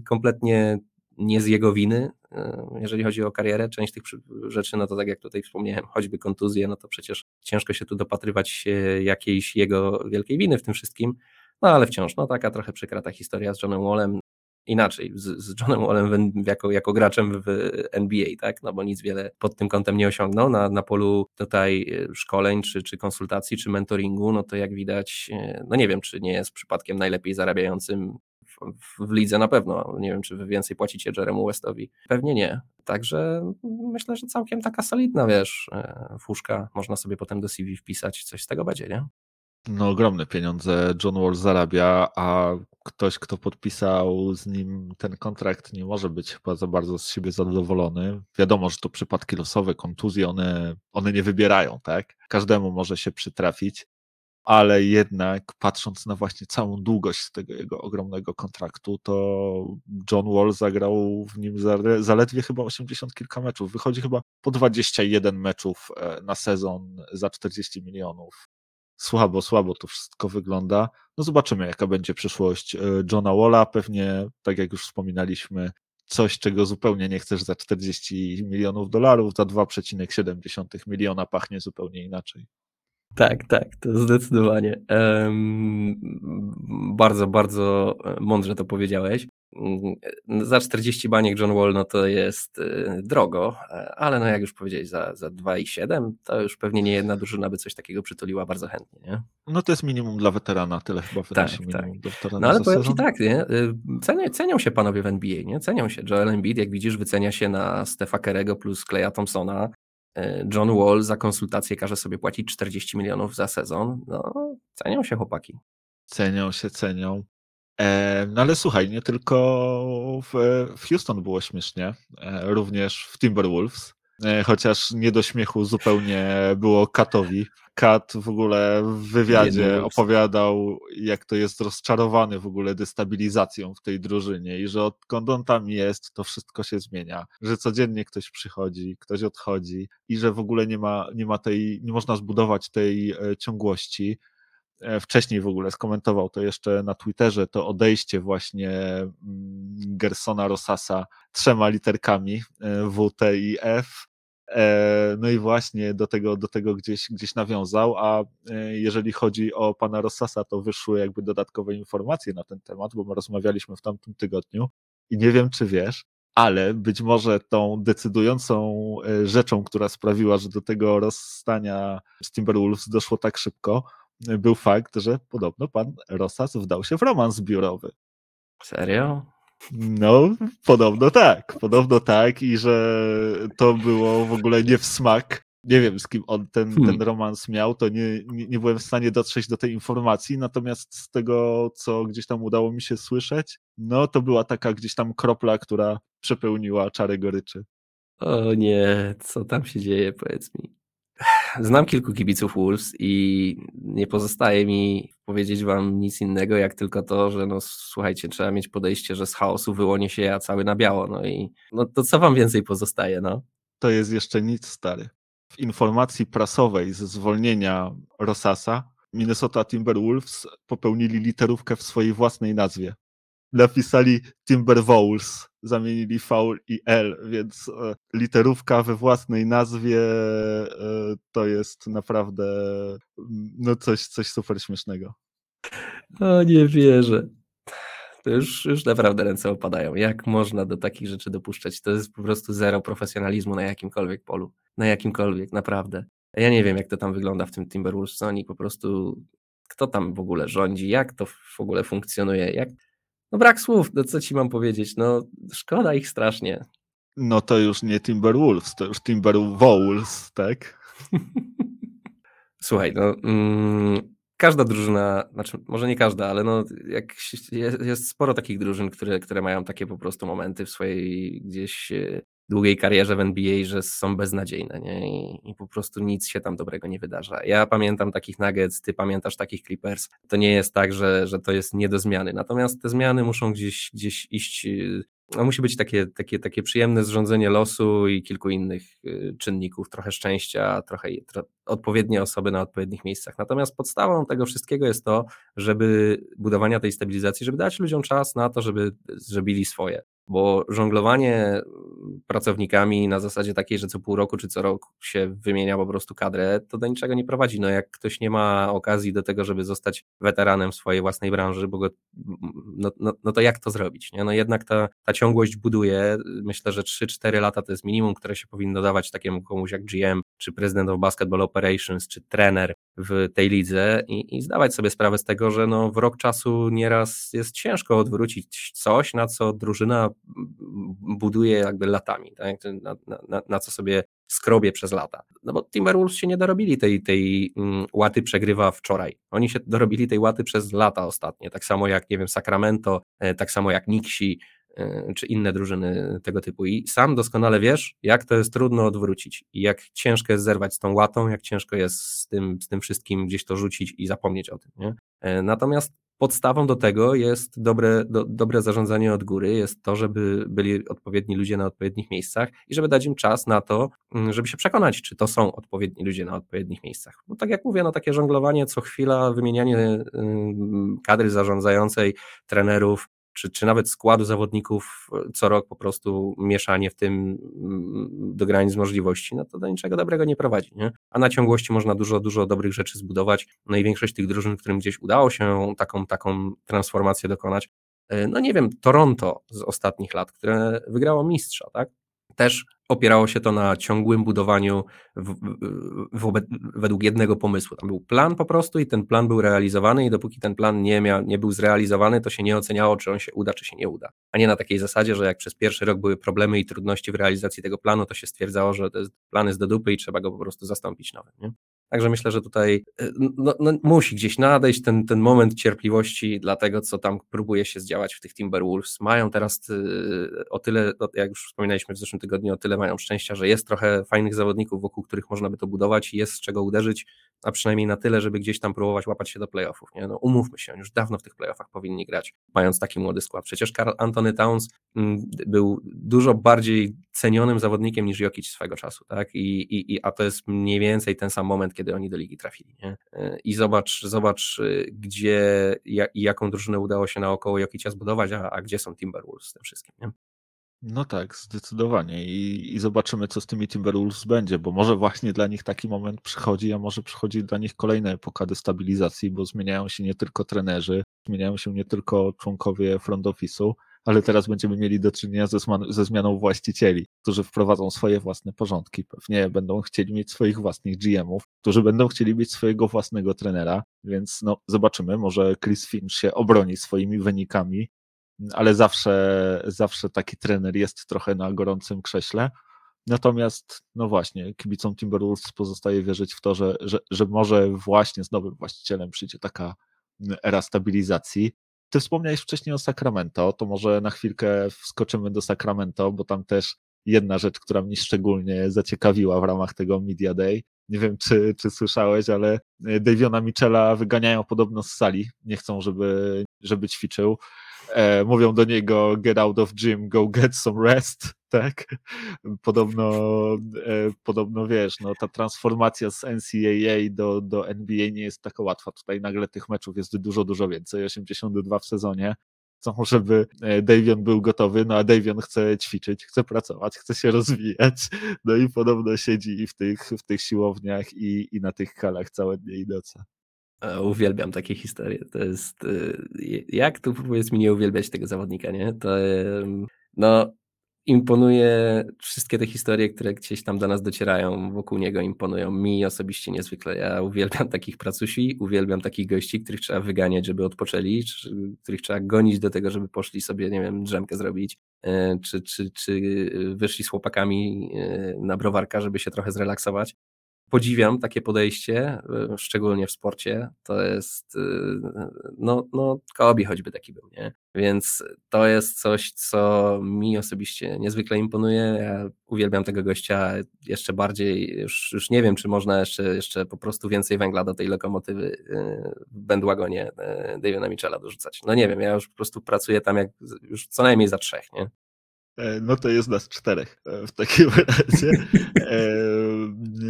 S3: kompletnie nie z jego winy, e, jeżeli chodzi o karierę. Część tych rzeczy, no to tak jak tutaj wspomniałem, choćby kontuzje, no to przecież ciężko się tu dopatrywać jakiejś jego wielkiej winy w tym wszystkim. No ale wciąż, no taka trochę przykra ta historia z Johnem Wallem inaczej, z, z Johnem Wallem jako, jako graczem w NBA, tak? No bo nic wiele pod tym kątem nie osiągnął na, na polu tutaj e, szkoleń, czy, czy konsultacji, czy mentoringu, no to jak widać, e, no nie wiem, czy nie jest przypadkiem najlepiej zarabiającym w, w, lidze na pewno. Nie wiem, czy wy więcej płacicie Jeremu Westowi. Pewnie nie. Także myślę, że całkiem taka solidna, wiesz, e, fuszka. Można sobie potem do CV wpisać, coś z tego będzie, nie?
S2: No, ogromne pieniądze John Wall zarabia, a ktoś, kto podpisał z nim ten kontrakt, nie może być chyba za bardzo z siebie zadowolony. Wiadomo, że to przypadki losowe, kontuzje, one, one nie wybierają, tak? Każdemu może się przytrafić, ale jednak patrząc na właśnie całą długość tego jego ogromnego kontraktu, to John Wall zagrał w nim zaledwie chyba 80 kilka meczów. Wychodzi chyba po 21 meczów e, na sezon za 40 milionów słabo, słabo to wszystko wygląda. No zobaczymy, jaka będzie przyszłość e, Johna Walla. Pewnie, tak jak już wspominaliśmy, coś, czego zupełnie nie chcesz za 40 milionów dolarów, za 2,7 miliona pachnie zupełnie inaczej.
S3: Tak, tak, to zdecydowanie. Um, bardzo, bardzo mądrze to powiedziałeś. Mm, za 40 baniek John Wall no to jest y, drogo, ale no jak już powiedziałeś, za, za 2,7 to już pewnie nie jedna drużyna by coś takiego przytuliła bardzo chętnie, nie?
S2: No to jest minimum dla weterana, tyle chyba wydaje tak, minimum tak.
S3: No ale powiem Ci tak, nie? Cenią, cenią się panowie w NBA, nie? Cenią się. Joel Embiid, jak widzisz, wycenia się na Stefa Kerego plus Kleja Thompsona. Y, John Wall za konsultację każe sobie płacić 40 milionów za sezon. No, cenią się chłopaki.
S2: Cenią się, cenią. E, no ale słuchaj, nie tylko w, w Houston było śmiesznie, e, również w Timberwolves, e, chociaż nie do śmiechu zupełnie było Katowi. Kat w ogóle w wywiadzie opowiadał, jak to jest rozczarowany w ogóle destabilizacją w tej drużynie i że odkąd on tam jest, to wszystko się zmienia, że codziennie ktoś przychodzi, ktoś odchodzi i że w ogóle nie ma, nie ma tej, nie można zbudować tej ciągłości. E, wcześniej w ogóle skomentował to jeszcze na Twitterze, to odejście właśnie mm, Gersona Rosasa trzema literkami e, W, T i F. E, no i właśnie do tego, do tego gdzieś, gdzieś nawiązał, a jeżeli chodzi o pana Rossasa, to wyszły jakby dodatkowe informacje na ten temat, bo my rozmawialiśmy w tamtym tygodniu I nie wiem, czy wiesz, ale być może tą decydującą e, rzeczą, która sprawiła, że do tego rozstania z Timberwolves doszło tak szybko, był fakt, że podobno pan Rosas wdał się w romans biurowy.
S3: Serio?
S2: No, podobno tak, podobno tak i że to było w ogóle nie w smak. Nie wiem, z kim on ten, hmm. ten romans miał, to nie, nie, nie, byłem w stanie dotrzeć do tej informacji, natomiast z tego, co gdzieś tam udało mi się słyszeć, no to była taka gdzieś tam kropla, która przepełniła czary goryczy.
S3: O nie, co tam się dzieje, powiedz mi. Znam kilku kibiców Wolves i nie pozostaje mi powiedzieć wam nic innego, jak tylko to, że no słuchajcie, trzeba mieć podejście, że z chaosu wyłonie się ja cały na biało, no i no to co wam więcej pozostaje, no?
S2: To jest jeszcze nic, stary. W informacji prasowej ze zwolnienia Rosasa Minnesota Timberwolves popełnili literówkę w swojej własnej nazwie napisali Timberwolves, zamienili V i L, więc e, literówka we własnej nazwie e, to jest naprawdę no coś, coś super śmiesznego.
S3: O, nie wierzę. To już, już naprawdę ręce opadają. Jak można do takich rzeczy dopuszczać? To jest po prostu zero profesjonalizmu na jakimkolwiek polu. Na jakimkolwiek, naprawdę. Ja nie wiem, jak to tam wygląda w tym Timberwolves, co oni po prostu... Kto tam w ogóle rządzi? Jak to w ogóle funkcjonuje? Jak, no brak słów, no co ci mam powiedzieć, no szkoda ich strasznie.
S2: No to już nie Timberwolves, to już Timberwolves, tak?
S3: Słuchaj, no mm, każda drużyna, znaczy może nie każda, ale no jak jest, jest sporo takich drużyn, które, które mają takie po prostu momenty w swojej gdzieś e, długiej karierze w NBA, że są beznadziejne nie? I, I, po prostu nic się tam dobrego nie wydarza. Ja pamiętam takich Nuggets, ty pamiętasz takich Clippers. To nie jest tak, że, że to jest nie do zmiany. Natomiast te zmiany muszą gdzieś, gdzieś iść no musi być takie, takie, takie przyjemne zrządzenie losu i kilku innych y, czynników, trochę szczęścia, trochę tro, odpowiednie osoby na odpowiednich miejscach. Natomiast podstawą tego wszystkiego jest to, żeby budowania tej stabilizacji, żeby dać ludziom czas na to, żeby zrobili swoje bo żonglowanie pracownikami na zasadzie takiej, że co pół roku czy co rok się wymienia po prostu kadrę, to do niczego nie prowadzi. No jak ktoś nie ma okazji do tego, żeby zostać weteranem swojej własnej branży, bo go, no, no, no to jak to zrobić? Nie? No jednak ta, ta ciągłość buduje. Myślę, że 3-4 lata to jest minimum, które się powinno dawać takiemu komuś jak GM, czy prezydent of Basketball Operations, czy trener w tej lidze i, i zdawać sobie sprawę z tego, że no w rok czasu nieraz jest ciężko odwrócić coś, na co drużyna buduje jakby latami, tak? na, na, na co sobie skrobie przez lata. No bo Timberwolves się nie dorobili tej, tej mm, łaty przegrywa wczoraj. Oni się dorobili tej łaty przez lata ostatnie, tak samo jak, nie wiem, Sacramento, e, tak samo jak Nixi, czy inne drużyny tego typu. I sam doskonale wiesz, jak to jest trudno odwrócić i jak ciężko jest zerwać z tą łatą, jak ciężko jest z tym, z tym wszystkim gdzieś to rzucić i zapomnieć o tym. Nie? E, natomiast podstawą do tego jest dobre, do, dobre zarządzanie od góry, jest to, żeby byli odpowiedni ludzie na odpowiednich miejscach i żeby dać im czas na to, mm, żeby się przekonać, czy to są odpowiedni ludzie na odpowiednich miejscach. Bo tak jak mówię, no takie żonglowanie co chwila, wymienianie kadry zarządzającej, trenerów, czy, czy nawet składu zawodników e, co rok po prostu mieszanie w tym mm, do granic możliwości, no to do niczego dobrego nie prowadzi. Nie? A na ciągłości można dużo, dużo dobrych rzeczy zbudować. No i większość tych drużyn, którym gdzieś udało się taką, taką transformację dokonać, e, no nie wiem, Toronto z ostatnich lat, które wygrało mistrza, tak? Też opierało się to na ciągłym budowaniu w, według jednego pomysłu. Tam był plan po prostu i ten plan był realizowany i dopóki ten plan nie, miał, nie był zrealizowany, to się nie oceniało, czy on się uda, czy się nie uda. A nie na takiej zasadzie, że jak przez pierwszy rok były problemy i trudności w realizacji tego planu, to się stwierdzało, że jest, plan jest do dupy i trzeba go po prostu zastąpić nowym. Nie? Także myślę, że tutaj y, no, no, musi gdzieś nadejść ten, ten moment cierpliwości dla tego, co tam próbuje się zdziałać w tych Timberwolves. Mają teraz y, o tyle, jak już wspominaliśmy w zeszłym tygodniu, o tyle mają szczęścia, że jest trochę fajnych zawodników, wokół których można by to budować i jest z czego uderzyć, a przynajmniej na tyle, żeby gdzieś tam próbować łapać się do playoffów. Nie? No, umówmy się, już dawno w tych playoffach powinni grać, mając taki młody skład. Przecież Karl Antony Towns mm, był dużo bardziej cenionym zawodnikiem niż Jokic swego czasu, tak? I, i, i, a to jest mniej więcej ten sam moment, kiedy oni do ligi trafili. Nie? I zobacz, zobacz, gdzie i jaką drużynę udało się naokoło Jokicia zbudować, a, a gdzie są Timberwolves z tym wszystkim. Nie?
S2: No tak, zdecydowanie. I, I zobaczymy, co z tymi Timberwolves będzie, bo może właśnie dla nich taki moment przychodzi, a może przychodzi dla nich kolejna epoka destabilizacji, bo zmieniają się nie tylko trenerzy, zmieniają się nie tylko członkowie front office'u, ale teraz będziemy mieli do czynienia ze, ze zmianą właścicieli, którzy wprowadzą swoje własne porządki. Pewnie będą chcieli mieć swoich własnych GM-ów, którzy będą chcieli mieć swojego własnego trenera, więc no, zobaczymy, może Chris Finch się obroni swoimi wynikami, ale zawsze, zawsze taki trener jest trochę na gorącym krześle. Natomiast, no właśnie, kibicom Timberwolves pozostaje wierzyć w to, że, że, że może właśnie z nowym właścicielem przyjdzie taka era stabilizacji. Ty wspomniałeś wcześniej o Sacramento, to może na chwilkę wskoczymy do Sacramento, bo tam też jedna rzecz, która mnie szczególnie zaciekawiła w ramach tego Media Day. Nie wiem, czy, czy słyszałeś, ale Daviona Michela wyganiają podobno z sali. Nie chcą, żeby, żeby ćwiczył e, mówią do niego get out of gym, go get some rest, tak? Podobno, e, podobno wiesz, no ta transformacja z NCAA do, do NBA nie jest taka łatwa. Tutaj nagle tych meczów jest dużo, dużo więcej, 82 w sezonie. Chcą, żeby e, Davion był gotowy, no a Davion chce ćwiczyć, chce pracować, chce się rozwijać, no i podobno siedzi w tych, w tych siłowniach i, i na tych halach całe dnie i noce.
S3: Uwielbiam takie historie. To jest. Y, jak tu powiedz mi nie uwielbiać tego zawodnika, nie? To no, imponuje wszystkie te historie, które gdzieś tam do nas docierają, wokół niego imponują mi osobiście niezwykle. Ja uwielbiam takich pracusi, uwielbiam takich gości, których trzeba wyganiać, żeby odpoczęli, których trzeba gonić do tego, żeby poszli sobie, nie wiem, drzemkę zrobić, e, czy, czy, czy wyszli z chłopakami e, na browarka, żeby się trochę zrelaksować podziwiam takie podejście, y, szczególnie w sporcie. To jest, y, no, no Kobe choćby taki był, nie? Więc to jest coś, co mi osobiście niezwykle imponuje. Ja uwielbiam tego gościa jeszcze bardziej. Już, już nie wiem, czy można jeszcze, jeszcze po prostu więcej węgla do tej lokomotywy y, w bandwagonie Daviona Michela dorzucać. No nie wiem, ja już po prostu pracuję tam jak już co najmniej za trzech, nie?
S2: E, no to jest nas czterech e, w takim razie.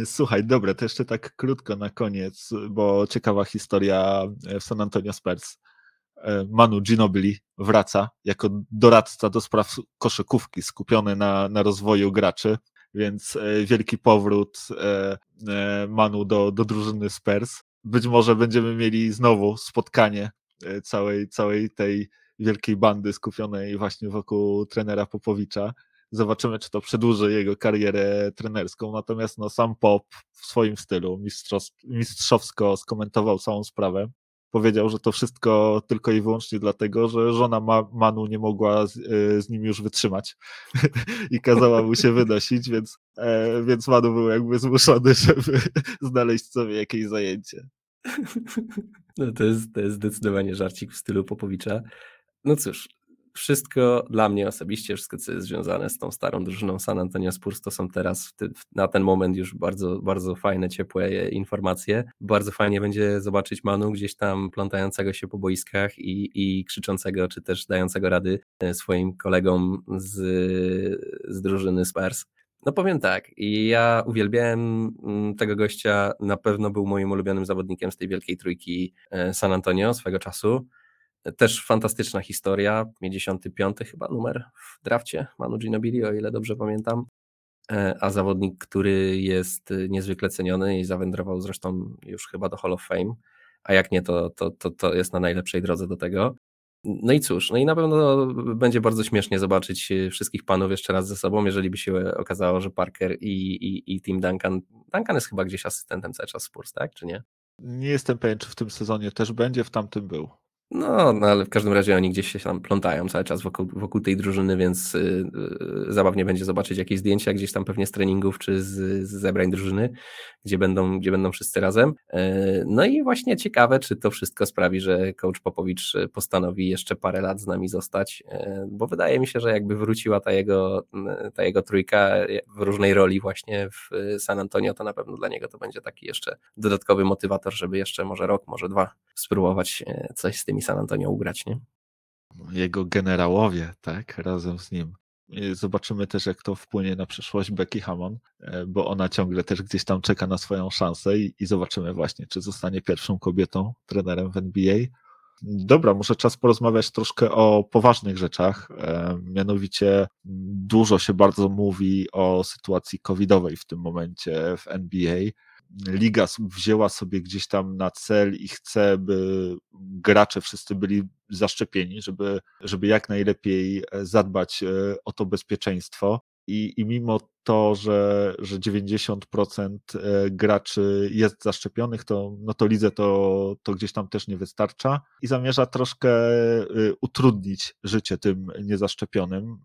S2: E, słuchaj, dobra, to jeszcze tak krótko na koniec, bo ciekawa historia w San Antonio Spurs. Manu Ginobili wraca jako doradca do spraw koszykówki, skupiony na, na rozwoju graczy, więc wielki powrót Manu do, do drużyny Spurs. Być może będziemy mieli znowu spotkanie całej, całej tej wielkiej bandy skupionej właśnie wokół trenera Popowicza. Zobaczymy, czy to przedłuży jego karierę trenerską. Natomiast no, sam Pop w swoim stylu mistrzowsko skomentował całą sprawę. Powiedział, że to wszystko tylko i wyłącznie dlatego, że żona Ma Manu nie mogła z, y, z, nim już wytrzymać i kazała mu się wynosić, więc, e, więc Manu był jakby zmuszony, żeby znaleźć sobie jakieś zajęcie.
S3: No to jest, to jest zdecydowanie żarcik w stylu Popowicza. No cóż, wszystko dla mnie osobiście, wszystko co jest związane z tą starą drużyną San Antonio Spurs to są teraz ty, na ten moment już bardzo, bardzo fajne, ciepłe informacje. Bardzo fajnie będzie zobaczyć Manu gdzieś tam plątającego się po boiskach i, i krzyczącego, czy też dającego rady e, swoim kolegom z, z drużyny Spurs. No powiem tak, ja uwielbiałem mm, tego gościa, na pewno był moim ulubionym zawodnikiem z tej wielkiej trójki e, San Antonio swego czasu. Też fantastyczna historia, 55 chyba numer w drafcie Manu Ginobili, o ile dobrze pamiętam. E, a zawodnik, który jest niezwykle ceniony i zawędrował zresztą już chyba do Hall of Fame, a jak nie, to, to, to, to jest na najlepszej drodze do tego. No i cóż, no i na pewno będzie bardzo śmiesznie zobaczyć wszystkich panów jeszcze raz ze sobą, jeżeli by się okazało, że Parker i, i, i Tim Duncan, Duncan jest chyba gdzieś asystentem cały czas Spurs, tak, czy nie?
S2: Nie jestem pewien, czy w tym sezonie też będzie, w tamtym był.
S3: No, no, ale w każdym razie oni gdzieś się tam plątają cały czas wokół, wokół tej drużyny, więc yy, zabawnie będzie zobaczyć jakieś zdjęcia gdzieś tam pewnie z treningów czy z, z zebrań drużyny, gdzie będą, gdzie będą wszyscy razem. Yy, no i właśnie ciekawe, czy to wszystko sprawi, że coach Popowicz postanowi jeszcze parę lat z nami zostać, yy, bo wydaje mi się, że jakby wróciła ta jego, ta jego trójka w różnej roli właśnie w San Antonio, to na pewno dla niego to będzie taki jeszcze dodatkowy motywator, żeby jeszcze może rok, może dwa spróbować coś z tymi San Antonio ugrać, nie?
S2: Jego generałowie, tak, razem z nim. Zobaczymy też, jak to wpłynie na przyszłość Becky Hammond, e, bo ona ciągle też gdzieś tam czeka na swoją szansę i, i zobaczymy właśnie, czy zostanie pierwszą kobietą trenerem w NBA. Dobra, może czas porozmawiać troszkę o poważnych rzeczach. E, mianowicie dużo się bardzo mówi o sytuacji covidowej w tym momencie w NBA. Liga wzięła sobie gdzieś tam na cel i chce, by gracze wszyscy byli zaszczepieni, żeby, żeby jak najlepiej e, zadbać e, o to bezpieczeństwo. I, i mimo to, że, że 90% e, graczy jest zaszczepionych, to, no to lidze to, to gdzieś tam też nie wystarcza i zamierza troszkę utrudnić życie tym niezaszczepionym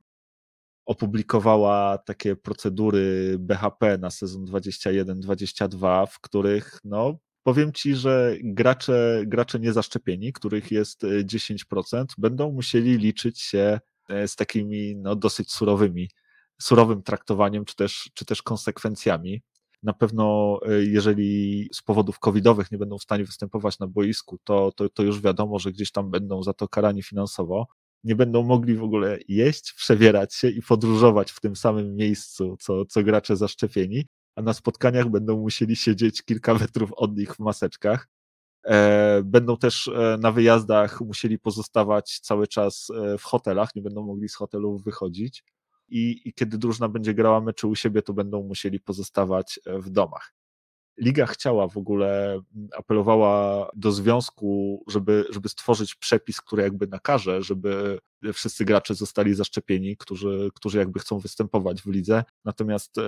S2: opublikowała takie procedury BHP na sezon 21-22, w których no, powiem ci, że gracze, gracze niezaszczepieni, których jest 10%, e, będą musieli liczyć się e, z takimi no, dosyć surowymi, surowym traktowaniem, czy też, czy też konsekwencjami. Na pewno, e, jeżeli z powodów covidowych nie będą w stanie występować na boisku, to, to, to już wiadomo, że gdzieś tam będą za to karani finansowo nie będą mogli w ogóle jeść, przewierać się i podróżować w tym samym miejscu, co, co gracze zaszczepieni, a na spotkaniach będą musieli siedzieć kilka metrów od nich w maseczkach. E, będą też e, na wyjazdach musieli pozostawać cały czas e, w hotelach, nie będą mogli z hotelów wychodzić. I, I kiedy drużyna będzie grała mecze u siebie, to będą musieli pozostawać w domach. Liga chciała w ogóle, mm, apelowała do związku, żeby, żeby stworzyć przepis, który jakby nakaże, żeby wszyscy gracze zostali zaszczepieni, którzy, którzy jakby chcą występować w lidze. Natomiast e,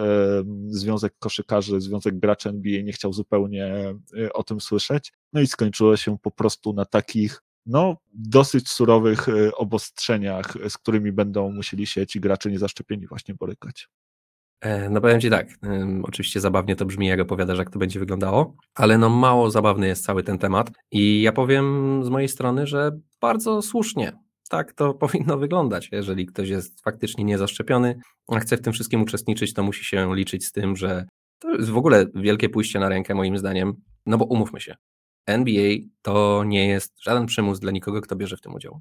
S2: Związek Koszykarzy, Związek Graczy NBA nie chciał zupełnie e, o tym słyszeć. No i skończyło się po prostu na takich no, dosyć surowych e, obostrzeniach, z którymi będą musieli się ci gracze niezaszczepieni właśnie borykać.
S3: E, no powiem Ci tak, oczywiście zabawnie to brzmi, jak opowiadasz, jak to będzie wyglądało, ale no mało zabawny jest cały ten temat i ja powiem z mojej strony, że bardzo słusznie tak to powinno wyglądać. Jeżeli ktoś jest faktycznie niezaszczepiony, a chce w tym wszystkim uczestniczyć, to musi się liczyć z tym, że to jest w ogóle wielkie pójście na rękę moim zdaniem, no bo umówmy się, NBA to nie jest żaden przymus dla nikogo, kto bierze w tym udział.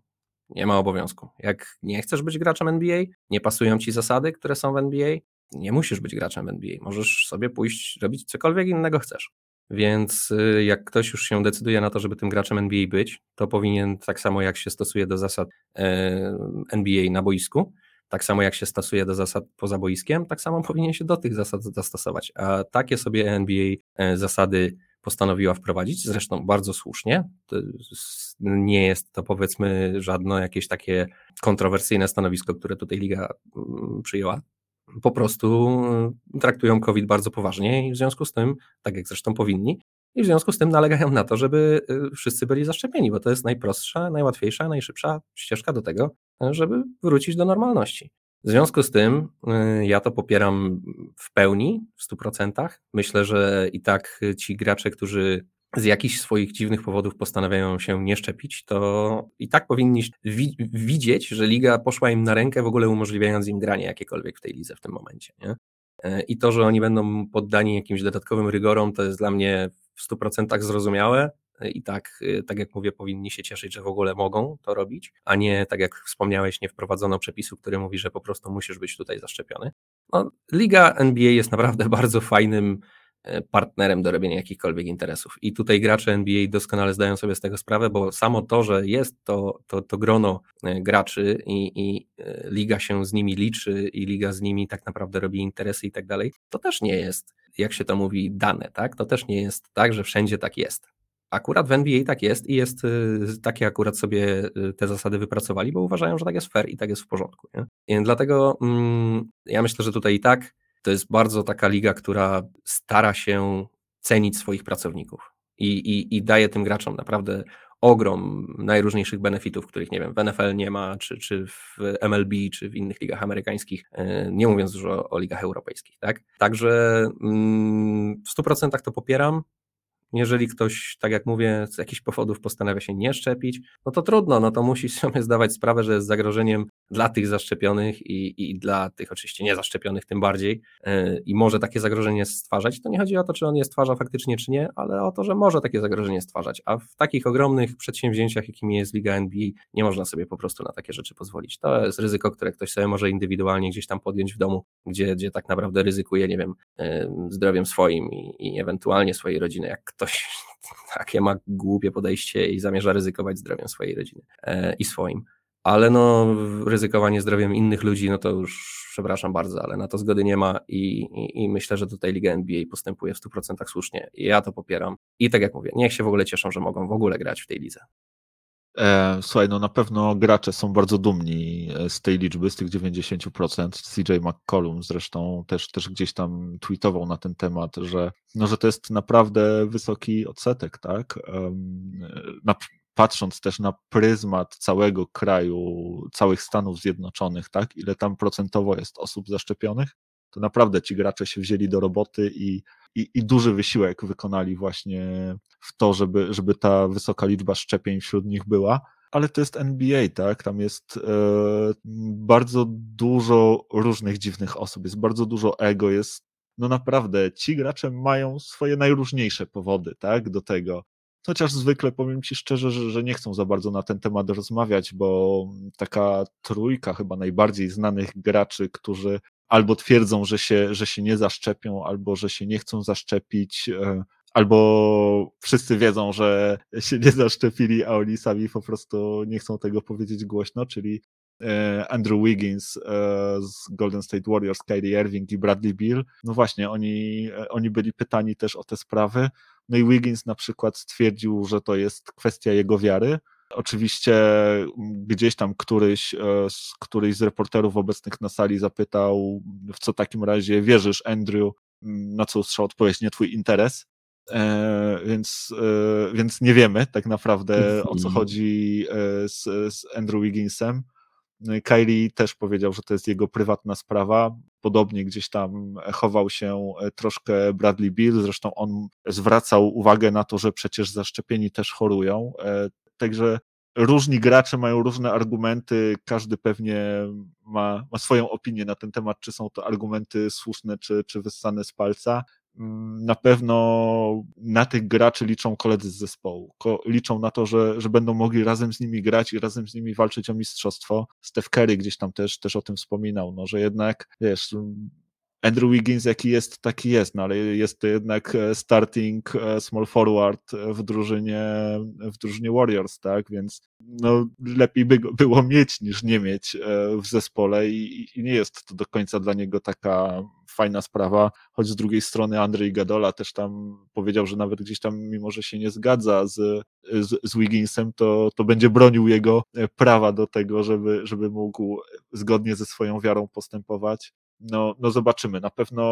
S3: Nie ma obowiązku. Jak nie chcesz być graczem NBA, nie pasują ci zasady, które są w NBA, nie musisz być graczem NBA, możesz sobie pójść robić cokolwiek innego chcesz. Więc y, jak ktoś już się decyduje na to, żeby tym graczem NBA być, to powinien tak samo jak się stosuje do zasad e, NBA na boisku, tak samo jak się stosuje do zasad poza boiskiem, tak samo powinien się do tych zasad zastosować. A takie sobie NBA e, zasady postanowiła wprowadzić, zresztą bardzo słusznie. Nie jest to powiedzmy żadne jakieś takie kontrowersyjne stanowisko, które tutaj liga mm, przyjęła po prostu y, traktują COVID bardzo poważnie i w związku z tym, tak jak zresztą powinni, i w związku z tym nalegają na to, żeby y, wszyscy byli zaszczepieni, bo to jest najprostsza, najłatwiejsza, najszybsza ścieżka do tego, żeby wrócić do normalności. W związku z tym ja to popieram w pełni, w 100%. Myślę, że i tak ci gracze, którzy z jakichś swoich dziwnych powodów postanawiają się nie szczepić, to i tak powinni wi widzieć, że liga poszła im na rękę, w ogóle umożliwiając im granie jakiekolwiek w tej lidze w tym momencie. Nie? E, I to, że oni będą poddani jakimś dodatkowym rygorom, to jest dla mnie w 100% zrozumiałe. E, I tak, e, tak jak mówię, powinni się cieszyć, że w ogóle mogą to robić, a nie, tak jak wspomniałeś, nie wprowadzono przepisu, który mówi, że po prostu musisz być tutaj zaszczepiony. No, Liga NBA jest naprawdę bardzo fajnym partnerem do robienia jakichkolwiek interesów. I tutaj gracze NBA doskonale zdają sobie z tego sprawę, bo samo to, że jest to, to, to grono e, graczy i, i e, liga się z nimi liczy i liga z nimi tak naprawdę robi interesy i tak dalej, to też nie jest, jak się to mówi, dane, tak? To też nie jest tak, że wszędzie tak jest. Akurat w NBA tak jest i jest takie akurat sobie te zasady wypracowali, bo uważają, że tak jest fair i tak jest w porządku. Nie? I dlatego mm, ja myślę, że tutaj i tak to jest bardzo taka liga, która stara się cenić swoich pracowników i, i, i daje tym graczom naprawdę ogrom najróżniejszych benefitów, których nie wiem, w NFL nie ma, czy, czy w MLB, czy w innych ligach amerykańskich, e, nie mówiąc już o, o ligach europejskich. Tak? Także mm, w 100% to popieram. Jeżeli ktoś, tak jak mówię, z jakichś powodów postanawia się nie szczepić, no to trudno, no to musi sobie zdawać sprawę, że jest zagrożeniem dla tych zaszczepionych i, i dla tych oczywiście niezaszczepionych tym bardziej yy, i może takie zagrożenie stwarzać, to nie chodzi o to, czy on je stwarza faktycznie, czy nie, ale o to, że może takie zagrożenie stwarzać, a w takich ogromnych przedsięwzięciach, jakimi jest Liga NBA, nie można sobie po prostu na takie rzeczy pozwolić. To jest ryzyko, które ktoś sobie może indywidualnie gdzieś tam podjąć w domu, gdzie, gdzie tak naprawdę ryzykuje, nie wiem, yy, zdrowiem swoim i, i ewentualnie swojej rodziny, jak ktoś takie ma głupie podejście i zamierza ryzykować zdrowiem swojej rodziny yy, i swoim. ale no ryzykowanie zdrowiem innych ludzi, no to już przepraszam bardzo, ale na to zgody nie ma i, i, i myślę, że tutaj Liga NBA postępuje w 100% słusznie. Ja to popieram. I tak jak mówię, niech się w ogóle cieszą, że mogą w ogóle grać w tej lidze.
S2: E, słuchaj, no na pewno gracze są bardzo dumni e, z tej liczby, z tych 90%. CJ McCollum zresztą też, też gdzieś tam tweetował na ten temat, że, no, że to jest naprawdę wysoki odsetek, tak? Na, patrząc też na pryzmat całego kraju, całych Stanów Zjednoczonych, tak? Ile tam procentowo jest osób zaszczepionych, to naprawdę ci gracze się wzięli do roboty i, i, i duży wysiłek wykonali właśnie w to, żeby, żeby ta wysoka liczba szczepień wśród nich była. Ale to jest NBA, tak? Tam jest e, bardzo dużo różnych dziwnych osób, jest bardzo dużo ego, jest no naprawdę, ci gracze mają swoje najróżniejsze powody, tak, do tego. Chociaż zwykle powiem Ci szczerze, że, że, nie chcą za bardzo na ten temat rozmawiać, bo taka trójka chyba najbardziej znanych graczy, którzy albo twierdzą, że się, że się nie zaszczepią, albo że się nie chcą zaszczepić, e, albo wszyscy wiedzą, że się nie zaszczepili, a oni sami po prostu nie chcą tego powiedzieć głośno, czyli e, Andrew Wiggins e, z Golden State Warriors, Kyrie Irving i Bradley Beal. No właśnie, oni, oni byli pytani też o te sprawy. No i Wiggins na przykład stwierdził, że to jest kwestia jego wiary, Oczywiście gdzieś tam któryś, e, któryś z reporterów obecnych na sali zapytał, w co takim razie wierzysz, Andrew, na co usłyszał odpowiedź, nie twój interes. E, więc, e, więc nie wiemy tak naprawdę o co mhm. chodzi z, z Andrew Wigginsem. Kylie też powiedział, że to jest jego prywatna sprawa. Podobnie gdzieś tam chował się troszkę Bradley Bill. Zresztą on zwracał uwagę na to, że przecież zaszczepieni też chorują. Także różni gracze mają różne argumenty, każdy pewnie ma, ma swoją opinię na ten temat, czy są to argumenty słuszne, czy, czy wyssane z palca. Mm, na pewno na tych graczy liczą koledzy z zespołu. liczą na to, że, że będą mogli razem z nimi grać i razem z nimi walczyć o mistrzostwo. Steph Curry gdzieś tam też, też o tym wspominał, no, że jednak, wiesz, Andrew Wiggins jaki jest, taki jest, no ale jest to jednak e, starting e, small forward w drużynie, w drużynie Warriors, tak, więc no, lepiej by było mieć niż nie mieć e, w zespole i, i nie jest to do końca dla niego taka fajna sprawa, choć z drugiej strony Andrzej Gadola też tam powiedział, że nawet gdzieś tam, mimo że się nie zgadza z, z, z Wigginsem, to, to będzie bronił jego prawa do tego, żeby, żeby mógł zgodnie ze swoją wiarą postępować no, no zobaczymy. Na pewno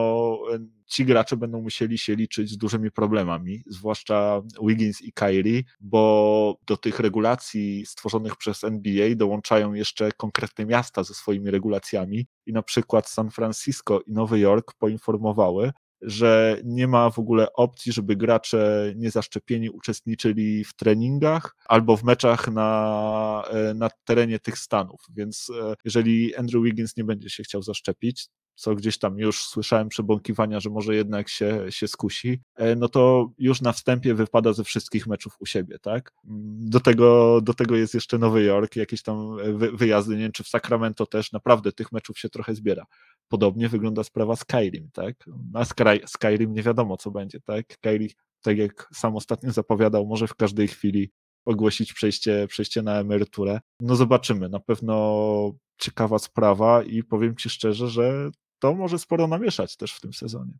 S2: e, ci gracze będą musieli się liczyć z dużymi problemami, zwłaszcza Wiggins i Kyrie, bo do tych regulacji stworzonych przez NBA dołączają jeszcze konkretne miasta ze swoimi regulacjami i na przykład San Francisco i Nowy Jork poinformowały, że nie ma w ogóle opcji, żeby gracze niezaszczepieni uczestniczyli w treningach albo w meczach na, e, na terenie tych stanów. Więc e, jeżeli Andrew Wiggins nie będzie się chciał zaszczepić, co gdzieś tam już słyszałem przebąkiwania, że może jednak się, się skusi, e, no to już na wstępie wypada ze wszystkich meczów u siebie, tak? Do tego, do tego jest jeszcze Nowy Jork, jakieś tam wyjazdy, nie wiem, czy w Sacramento też, naprawdę tych meczów się trochę zbiera. Podobnie wygląda sprawa Skyrim, tak? Na Skyrim nie wiadomo, co będzie, tak? Skyrim, tak jak sam ostatnio zapowiadał, może w każdej chwili ogłosić przejście, przejście na emeryturę. No zobaczymy, na pewno ciekawa sprawa i powiem Ci szczerze, że to może sporo namieszać też w tym sezonie.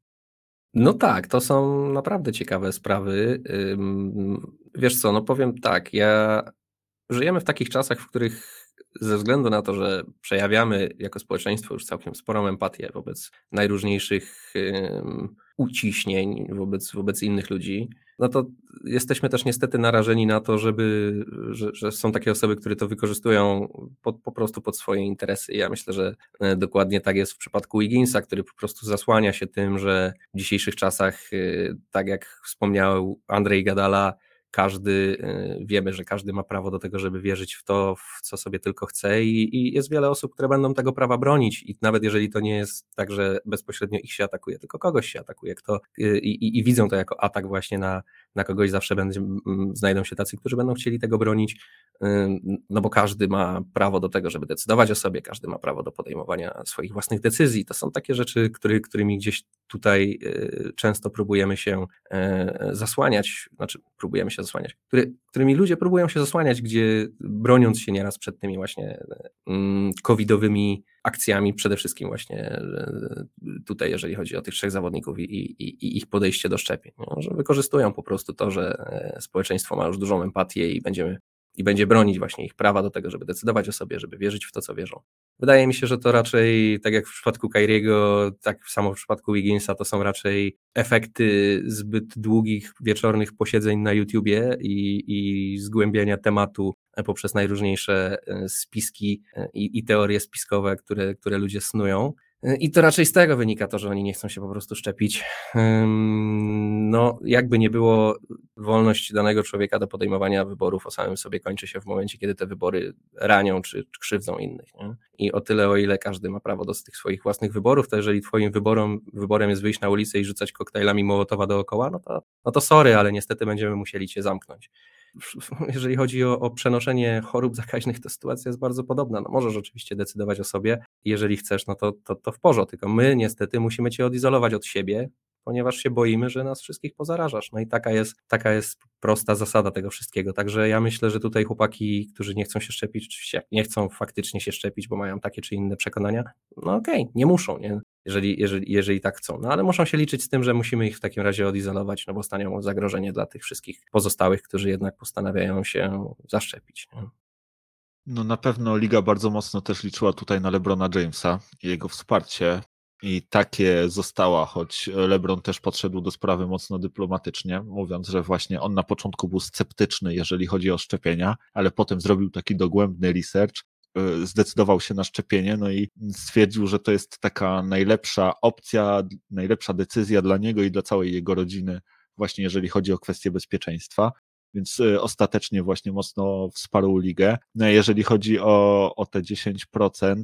S3: No tak, to są naprawdę ciekawe sprawy. Wiesz co, no powiem tak, ja żyjemy w takich czasach, w których ze względu na to, że przejawiamy jako społeczeństwo już całkiem sporą empatię wobec najróżniejszych uciśnień wobec, wobec innych ludzi, no to jesteśmy też niestety narażeni na to, żeby, że, że są takie osoby, które to wykorzystują po, prostu pod swoje interesy. Ja myślę, że e, dokładnie tak jest w przypadku Wigginsa, który po prostu zasłania się tym, że w dzisiejszych czasach, e, tak jak wspomniał Andrzej Gadala, każdy, y, wiemy, że każdy ma prawo do tego, żeby wierzyć w to, w co sobie tylko chce i, i, jest wiele osób, które będą tego prawa bronić i nawet jeżeli to nie jest tak, że bezpośrednio ich się atakuje, tylko kogoś się atakuje, kto y, i, i widzą to jako atak właśnie na, na kogoś, zawsze będzie, znajdą się tacy, którzy będą chcieli tego bronić, y, no bo każdy ma prawo do tego, żeby decydować o sobie, każdy ma prawo do podejmowania swoich własnych decyzji. To są takie rzeczy, który, którymi gdzieś tutaj często próbujemy się zasłaniać, znaczy próbujemy się zasłaniać, który, którymi ludzie próbują się zasłaniać, gdzie broniąc się nieraz przed tymi właśnie mm, covidowymi akcjami, przede wszystkim właśnie tutaj, jeżeli chodzi o tych trzech zawodników i, i, i ich podejście do szczepień, no, że wykorzystują po prostu to, że społeczeństwo ma już dużą empatię i będziemy i będzie bronić właśnie ich prawa do tego, żeby decydować o sobie, żeby wierzyć w to, co wierzą. Wydaje mi się, że to raczej, tak jak w przypadku Kairiego, tak samo w przypadku Wigginsa, to są raczej efekty zbyt długich wieczornych posiedzeń na YouTubie i, i zgłębiania tematu poprzez najróżniejsze e, spiski e, i, i teorie spiskowe, które, które ludzie snują. I to raczej z tego wynika to, że oni nie chcą się po prostu szczepić. No, jakby nie było, wolność danego człowieka do podejmowania wyborów o samym sobie kończy się w momencie, kiedy te wybory ranią czy, krzywdzą innych. Nie? I o tyle, o ile każdy ma prawo do tych swoich własnych wyborów, to jeżeli twoim wyborem, wyborem jest wyjść na ulicę i rzucać koktajlami Mołotowa dookoła, no to, no to sorry, ale niestety będziemy musieli cię zamknąć jeżeli chodzi o, o, przenoszenie chorób zakaźnych, to sytuacja jest bardzo podobna. No możesz oczywiście decydować o sobie, jeżeli chcesz, no to, to, to w porządku, tylko my niestety musimy cię odizolować od siebie, ponieważ się boimy, że nas wszystkich pozarażasz. No i taka jest, taka jest prosta zasada tego wszystkiego. Także ja myślę, że tutaj chłopaki, którzy nie chcą się szczepić, oczywiście nie chcą faktycznie się szczepić, bo mają takie czy inne przekonania, no okej, okay, nie muszą, nie? Jeżeli, jeżeli, jeżeli tak chcą. No ale muszą się liczyć z tym, że musimy ich w takim razie odizolować, no bo stanią zagrożenie dla tych wszystkich pozostałych, którzy jednak postanawiają się zaszczepić. Nie?
S2: No na pewno liga bardzo mocno też liczyła tutaj na LeBrona Jamesa i jego wsparcie i takie została, choć LeBron też podszedł do sprawy mocno dyplomatycznie, mówiąc, że właśnie on na początku był sceptyczny, jeżeli chodzi o szczepienia, ale potem zrobił taki dogłębny research, zdecydował się na szczepienie, no i stwierdził, że to jest taka najlepsza opcja, najlepsza decyzja dla niego i dla całej jego rodziny, właśnie jeżeli chodzi o kwestie bezpieczeństwa więc y, ostatecznie właśnie mocno wsparł ligę. No jeżeli chodzi o, o te 10%,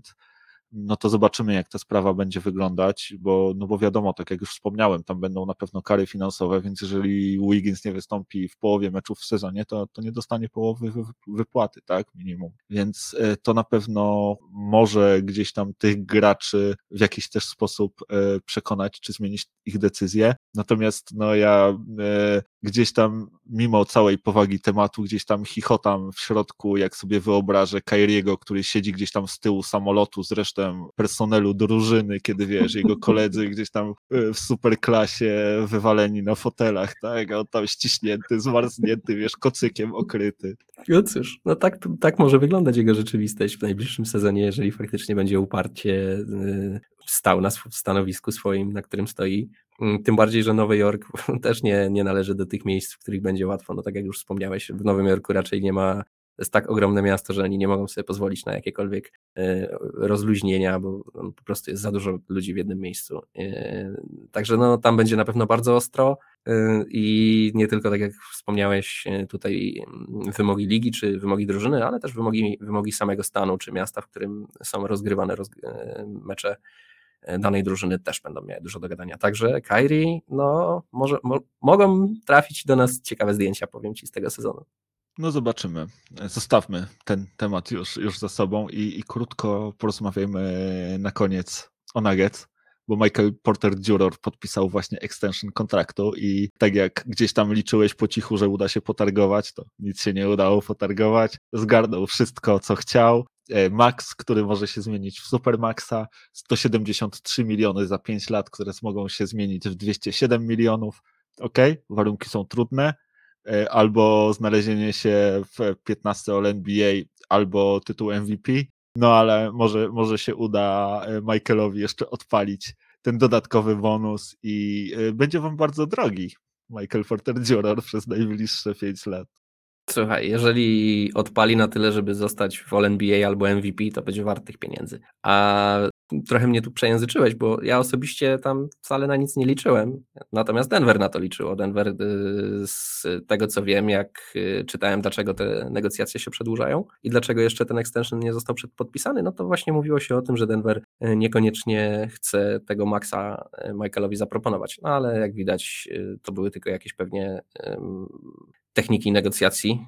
S2: no to zobaczymy, jak ta sprawa będzie wyglądać, bo, no bo wiadomo, tak jak już wspomniałem, tam będą na pewno kary finansowe, więc jeżeli Wiggins nie wystąpi w połowie meczów w sezonie, to, to nie dostanie połowy wypłaty, tak, minimum. Więc e, to na pewno może gdzieś tam tych graczy w jakiś też sposób e, przekonać, czy zmienić ich decyzję. Natomiast no ja e, gdzieś tam, mimo całej powagi tematu, gdzieś tam chichotam w środku, jak sobie wyobrażę Kairiego, który siedzi gdzieś tam z tyłu samolotu z resztą personelu drużyny, kiedy wiesz, jego koledzy gdzieś tam e, w superklasie wywaleni na fotelach, tak, a on tam ściśnięty, zmarznięty, wiesz, kocykiem okryty.
S3: No cóż, no tak, tak może wyglądać jego rzeczywistość w najbliższym sezonie, jeżeli faktycznie będzie uparcie e, stał na stanowisku swoim, na którym stoi. Mm, tym bardziej, że Nowy Jork też nie, nie należy do tych miejsc, w których będzie łatwo. No tak jak już wspomniałeś, w Nowym Jorku raczej nie ma, jest tak ogromne miasto, że oni nie mogą sobie pozwolić na jakiekolwiek e, rozluźnienia, bo po prostu jest za dużo ludzi w jednym miejscu. E, także no, tam będzie na pewno bardzo ostro e, i nie tylko, tak jak wspomniałeś, tutaj mm, wymogi ligi czy wymogi drużyny, ale też wymogi, wymogi samego stanu czy miasta, w którym są rozgrywane mecze danej drużyny też będą miały dużo do gadania. Także Kairi, no, może, mo, mogą trafić do nas ciekawe zdjęcia, powiem Ci, z tego sezonu.
S2: No zobaczymy. Zostawmy ten temat już, już za sobą i, i krótko porozmawiajmy na koniec o Nuggets, bo Michael Porter Juror podpisał właśnie extension kontraktu i tak jak gdzieś tam liczyłeś po cichu, że uda się potargować, to nic się nie udało potargować. Zgarnął wszystko, co chciał. E, Max, który może się zmienić w Supermaxa, 173 miliony za 5 lat, które mogą się zmienić w 207 milionów. Ok, warunki są trudne, albo znalezienie się w 15 All NBA, albo tytuł MVP, no ale może, może się uda e, Michaelowi jeszcze odpalić ten dodatkowy bonus i będzie wam bardzo drogi Michael Porter Jr. przez najbliższe 5 lat.
S3: Słuchaj, jeżeli odpali na tyle, żeby zostać w All-NBA albo MVP, to będzie wart tych pieniędzy. A trochę mnie tu przejęzyczyłeś, bo ja osobiście tam wcale na nic nie liczyłem. Natomiast Denver na to liczyło. Denver y, z tego co wiem, jak y, czytałem, dlaczego te negocjacje się przedłużają i dlaczego jeszcze ten extension nie został podpisany, no to właśnie mówiło się o tym, że Denver y, niekoniecznie chce tego Maxa Michaelowi zaproponować. No ale jak widać, to były tylko jakieś pewnie techniki negocjacji,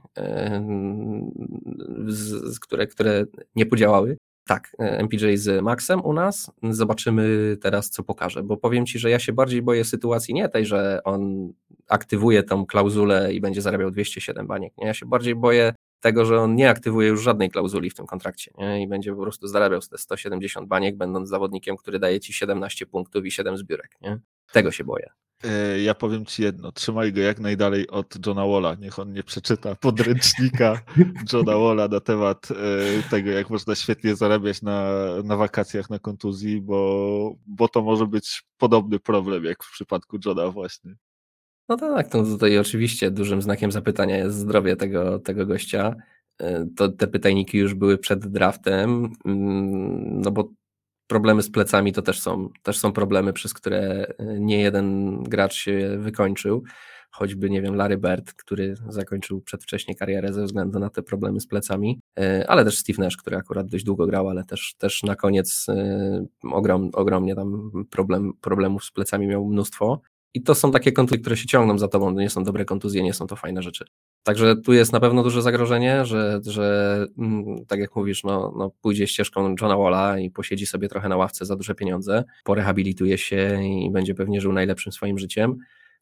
S3: z, z które, które nie podziałały. Tak, MPJ z Maxem u nas. Zobaczymy teraz, co pokaże, bo powiem Ci, że ja się bardziej boję sytuacji nie tej, że on aktywuje tą klauzulę i będzie zarabiał 207 baniek. Nie? Ja się bardziej boję tego, że on nie aktywuje już żadnej klauzuli w tym kontrakcie nie? i będzie po prostu zarabiał te 170 baniek, będąc zawodnikiem, który daje Ci 17 punktów i 7 zbiórek. Nie? Tego się boję.
S2: E, ja powiem ci jedno, trzymaj go jak najdalej od Johna Walla. Niech on nie przeczyta podręcznika Johna Walla na temat e, tego, jak można świetnie zarabiać na, na wakacjach na kontuzji, bo, bo to może być podobny problem jak w przypadku Johna właśnie.
S3: No tak, to tutaj oczywiście dużym znakiem zapytania jest zdrowie tego, tego gościa. E, to te pytajniki już były przed draftem, mm, no bo problemy z plecami to też są, też są problemy, przez które e, nie jeden gracz się wykończył. Choćby, nie wiem, Larry Bird, który zakończył przedwcześnie karierę ze względu na te problemy z plecami, e, ale też Steve Nash, który akurat dość długo grał, ale też, też na koniec e, ogrom, ogromnie tam problem, problemów z plecami miał mnóstwo. I to są takie kontuzje, które się ciągną za tobą, to nie są dobre kontuzje, nie są to fajne rzeczy. Także tu jest na pewno duże zagrożenie, że, że mm, tak jak mówisz, no, no pójdzie ścieżką Johna Walla i posiedzi sobie trochę na ławce za duże pieniądze, porehabilituje się i będzie pewnie żył najlepszym swoim życiem.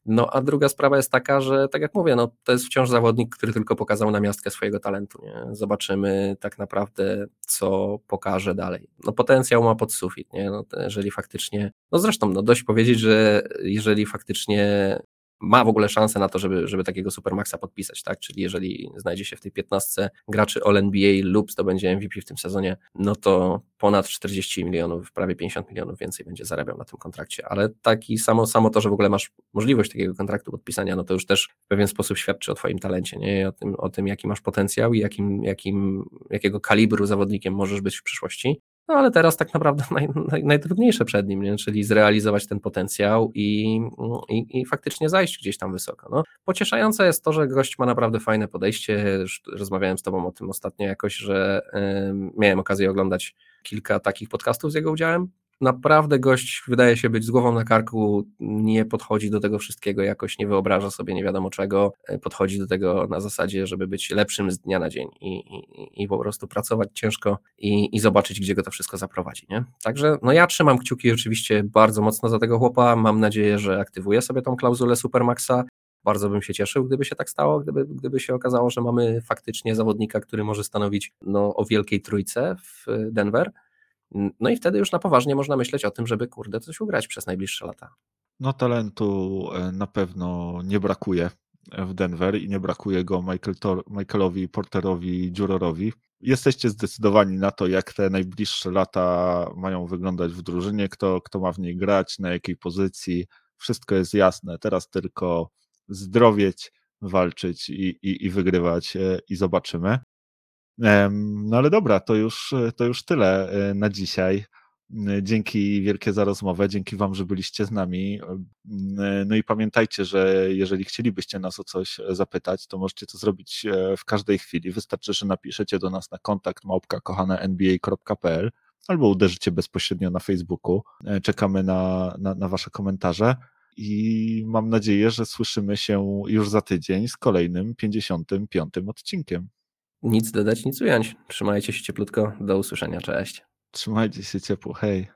S3: No a druga sprawa jest taka, że tak jak mówię, no, to jest wciąż zawodnik, który tylko pokazał na miastkę swojego talentu. Nie? Zobaczymy tak naprawdę, co pokaże dalej. No potencjał ma pod sufit, nie? No, jeżeli faktycznie, no zresztą no, dość powiedzieć, że jeżeli faktycznie ma w ogóle szansę na to, żeby, żeby takiego Supermaxa podpisać, tak? Czyli jeżeli znajdzie się w tej 15 graczy All-NBA lub zdobędzie MVP w tym sezonie, no to ponad 40 milionów, prawie 50 milionów więcej będzie zarabiał na tym kontrakcie, ale taki samo, samo to, że w ogóle masz możliwość takiego kontraktu podpisania, no to już też w pewien sposób świadczy o twoim talencie, nie? O tym, o tym jaki masz potencjał i jakim, jakim, jakiego kalibru zawodnikiem możesz być w przyszłości. No ale teraz tak naprawdę naj, naj, najtrudniejsze przed nim, nie? czyli zrealizować ten potencjał i, i, i, faktycznie zajść gdzieś tam wysoko. No, pocieszające jest to, że gość ma naprawdę fajne podejście. Rozmawiałem z Tobą o tym ostatnio jakoś, że y, miałem okazję oglądać kilka takich podcastów z jego udziałem naprawdę gość wydaje się być z głową na karku, nie podchodzi do tego wszystkiego jakoś, nie wyobraża sobie nie wiadomo czego, e, podchodzi do tego na zasadzie, żeby być lepszym z dnia na dzień i, i, i po prostu pracować ciężko i, i zobaczyć, gdzie go to wszystko zaprowadzi. Nie? Także no ja trzymam kciuki oczywiście bardzo mocno za tego chłopa, mam nadzieję, że aktywuje sobie tą klauzulę Supermaxa, bardzo bym się cieszył, gdyby się tak stało, gdyby, gdyby się okazało, że mamy faktycznie zawodnika, który może stanowić no, o wielkiej trójce w Denver. No i wtedy już na poważnie można myśleć o tym, żeby kurde coś ugrać przez najbliższe lata.
S2: No talentu e, na pewno nie brakuje w Denver i nie brakuje go Michael Tor Michaelowi Porterowi Dziurorowi. Jesteście zdecydowani na to, jak te najbliższe lata mają wyglądać w drużynie, kto, kto ma w niej grać, na jakiej pozycji. Wszystko jest jasne. Teraz tylko zdrowieć, walczyć i, i, i wygrywać e, i zobaczymy. No ale dobra, to już, to już tyle e, na dzisiaj. Dzięki wielkie za rozmowę, dzięki Wam, że byliście z nami. No i pamiętajcie, że jeżeli chcielibyście nas o coś zapytać, to możecie to zrobić e, w każdej chwili. Wystarczy, że napiszecie do nas na kontakt małpka nba.pl albo uderzycie bezpośrednio na Facebooku. E, czekamy na, na, na Wasze komentarze i mam nadzieję, że słyszymy się już za tydzień z kolejnym 55. odcinkiem.
S3: Nic dodać, nic ująć. Trzymajcie się cieplutko. Do usłyszenia. Cześć.
S2: Trzymajcie się ciepło. Hej.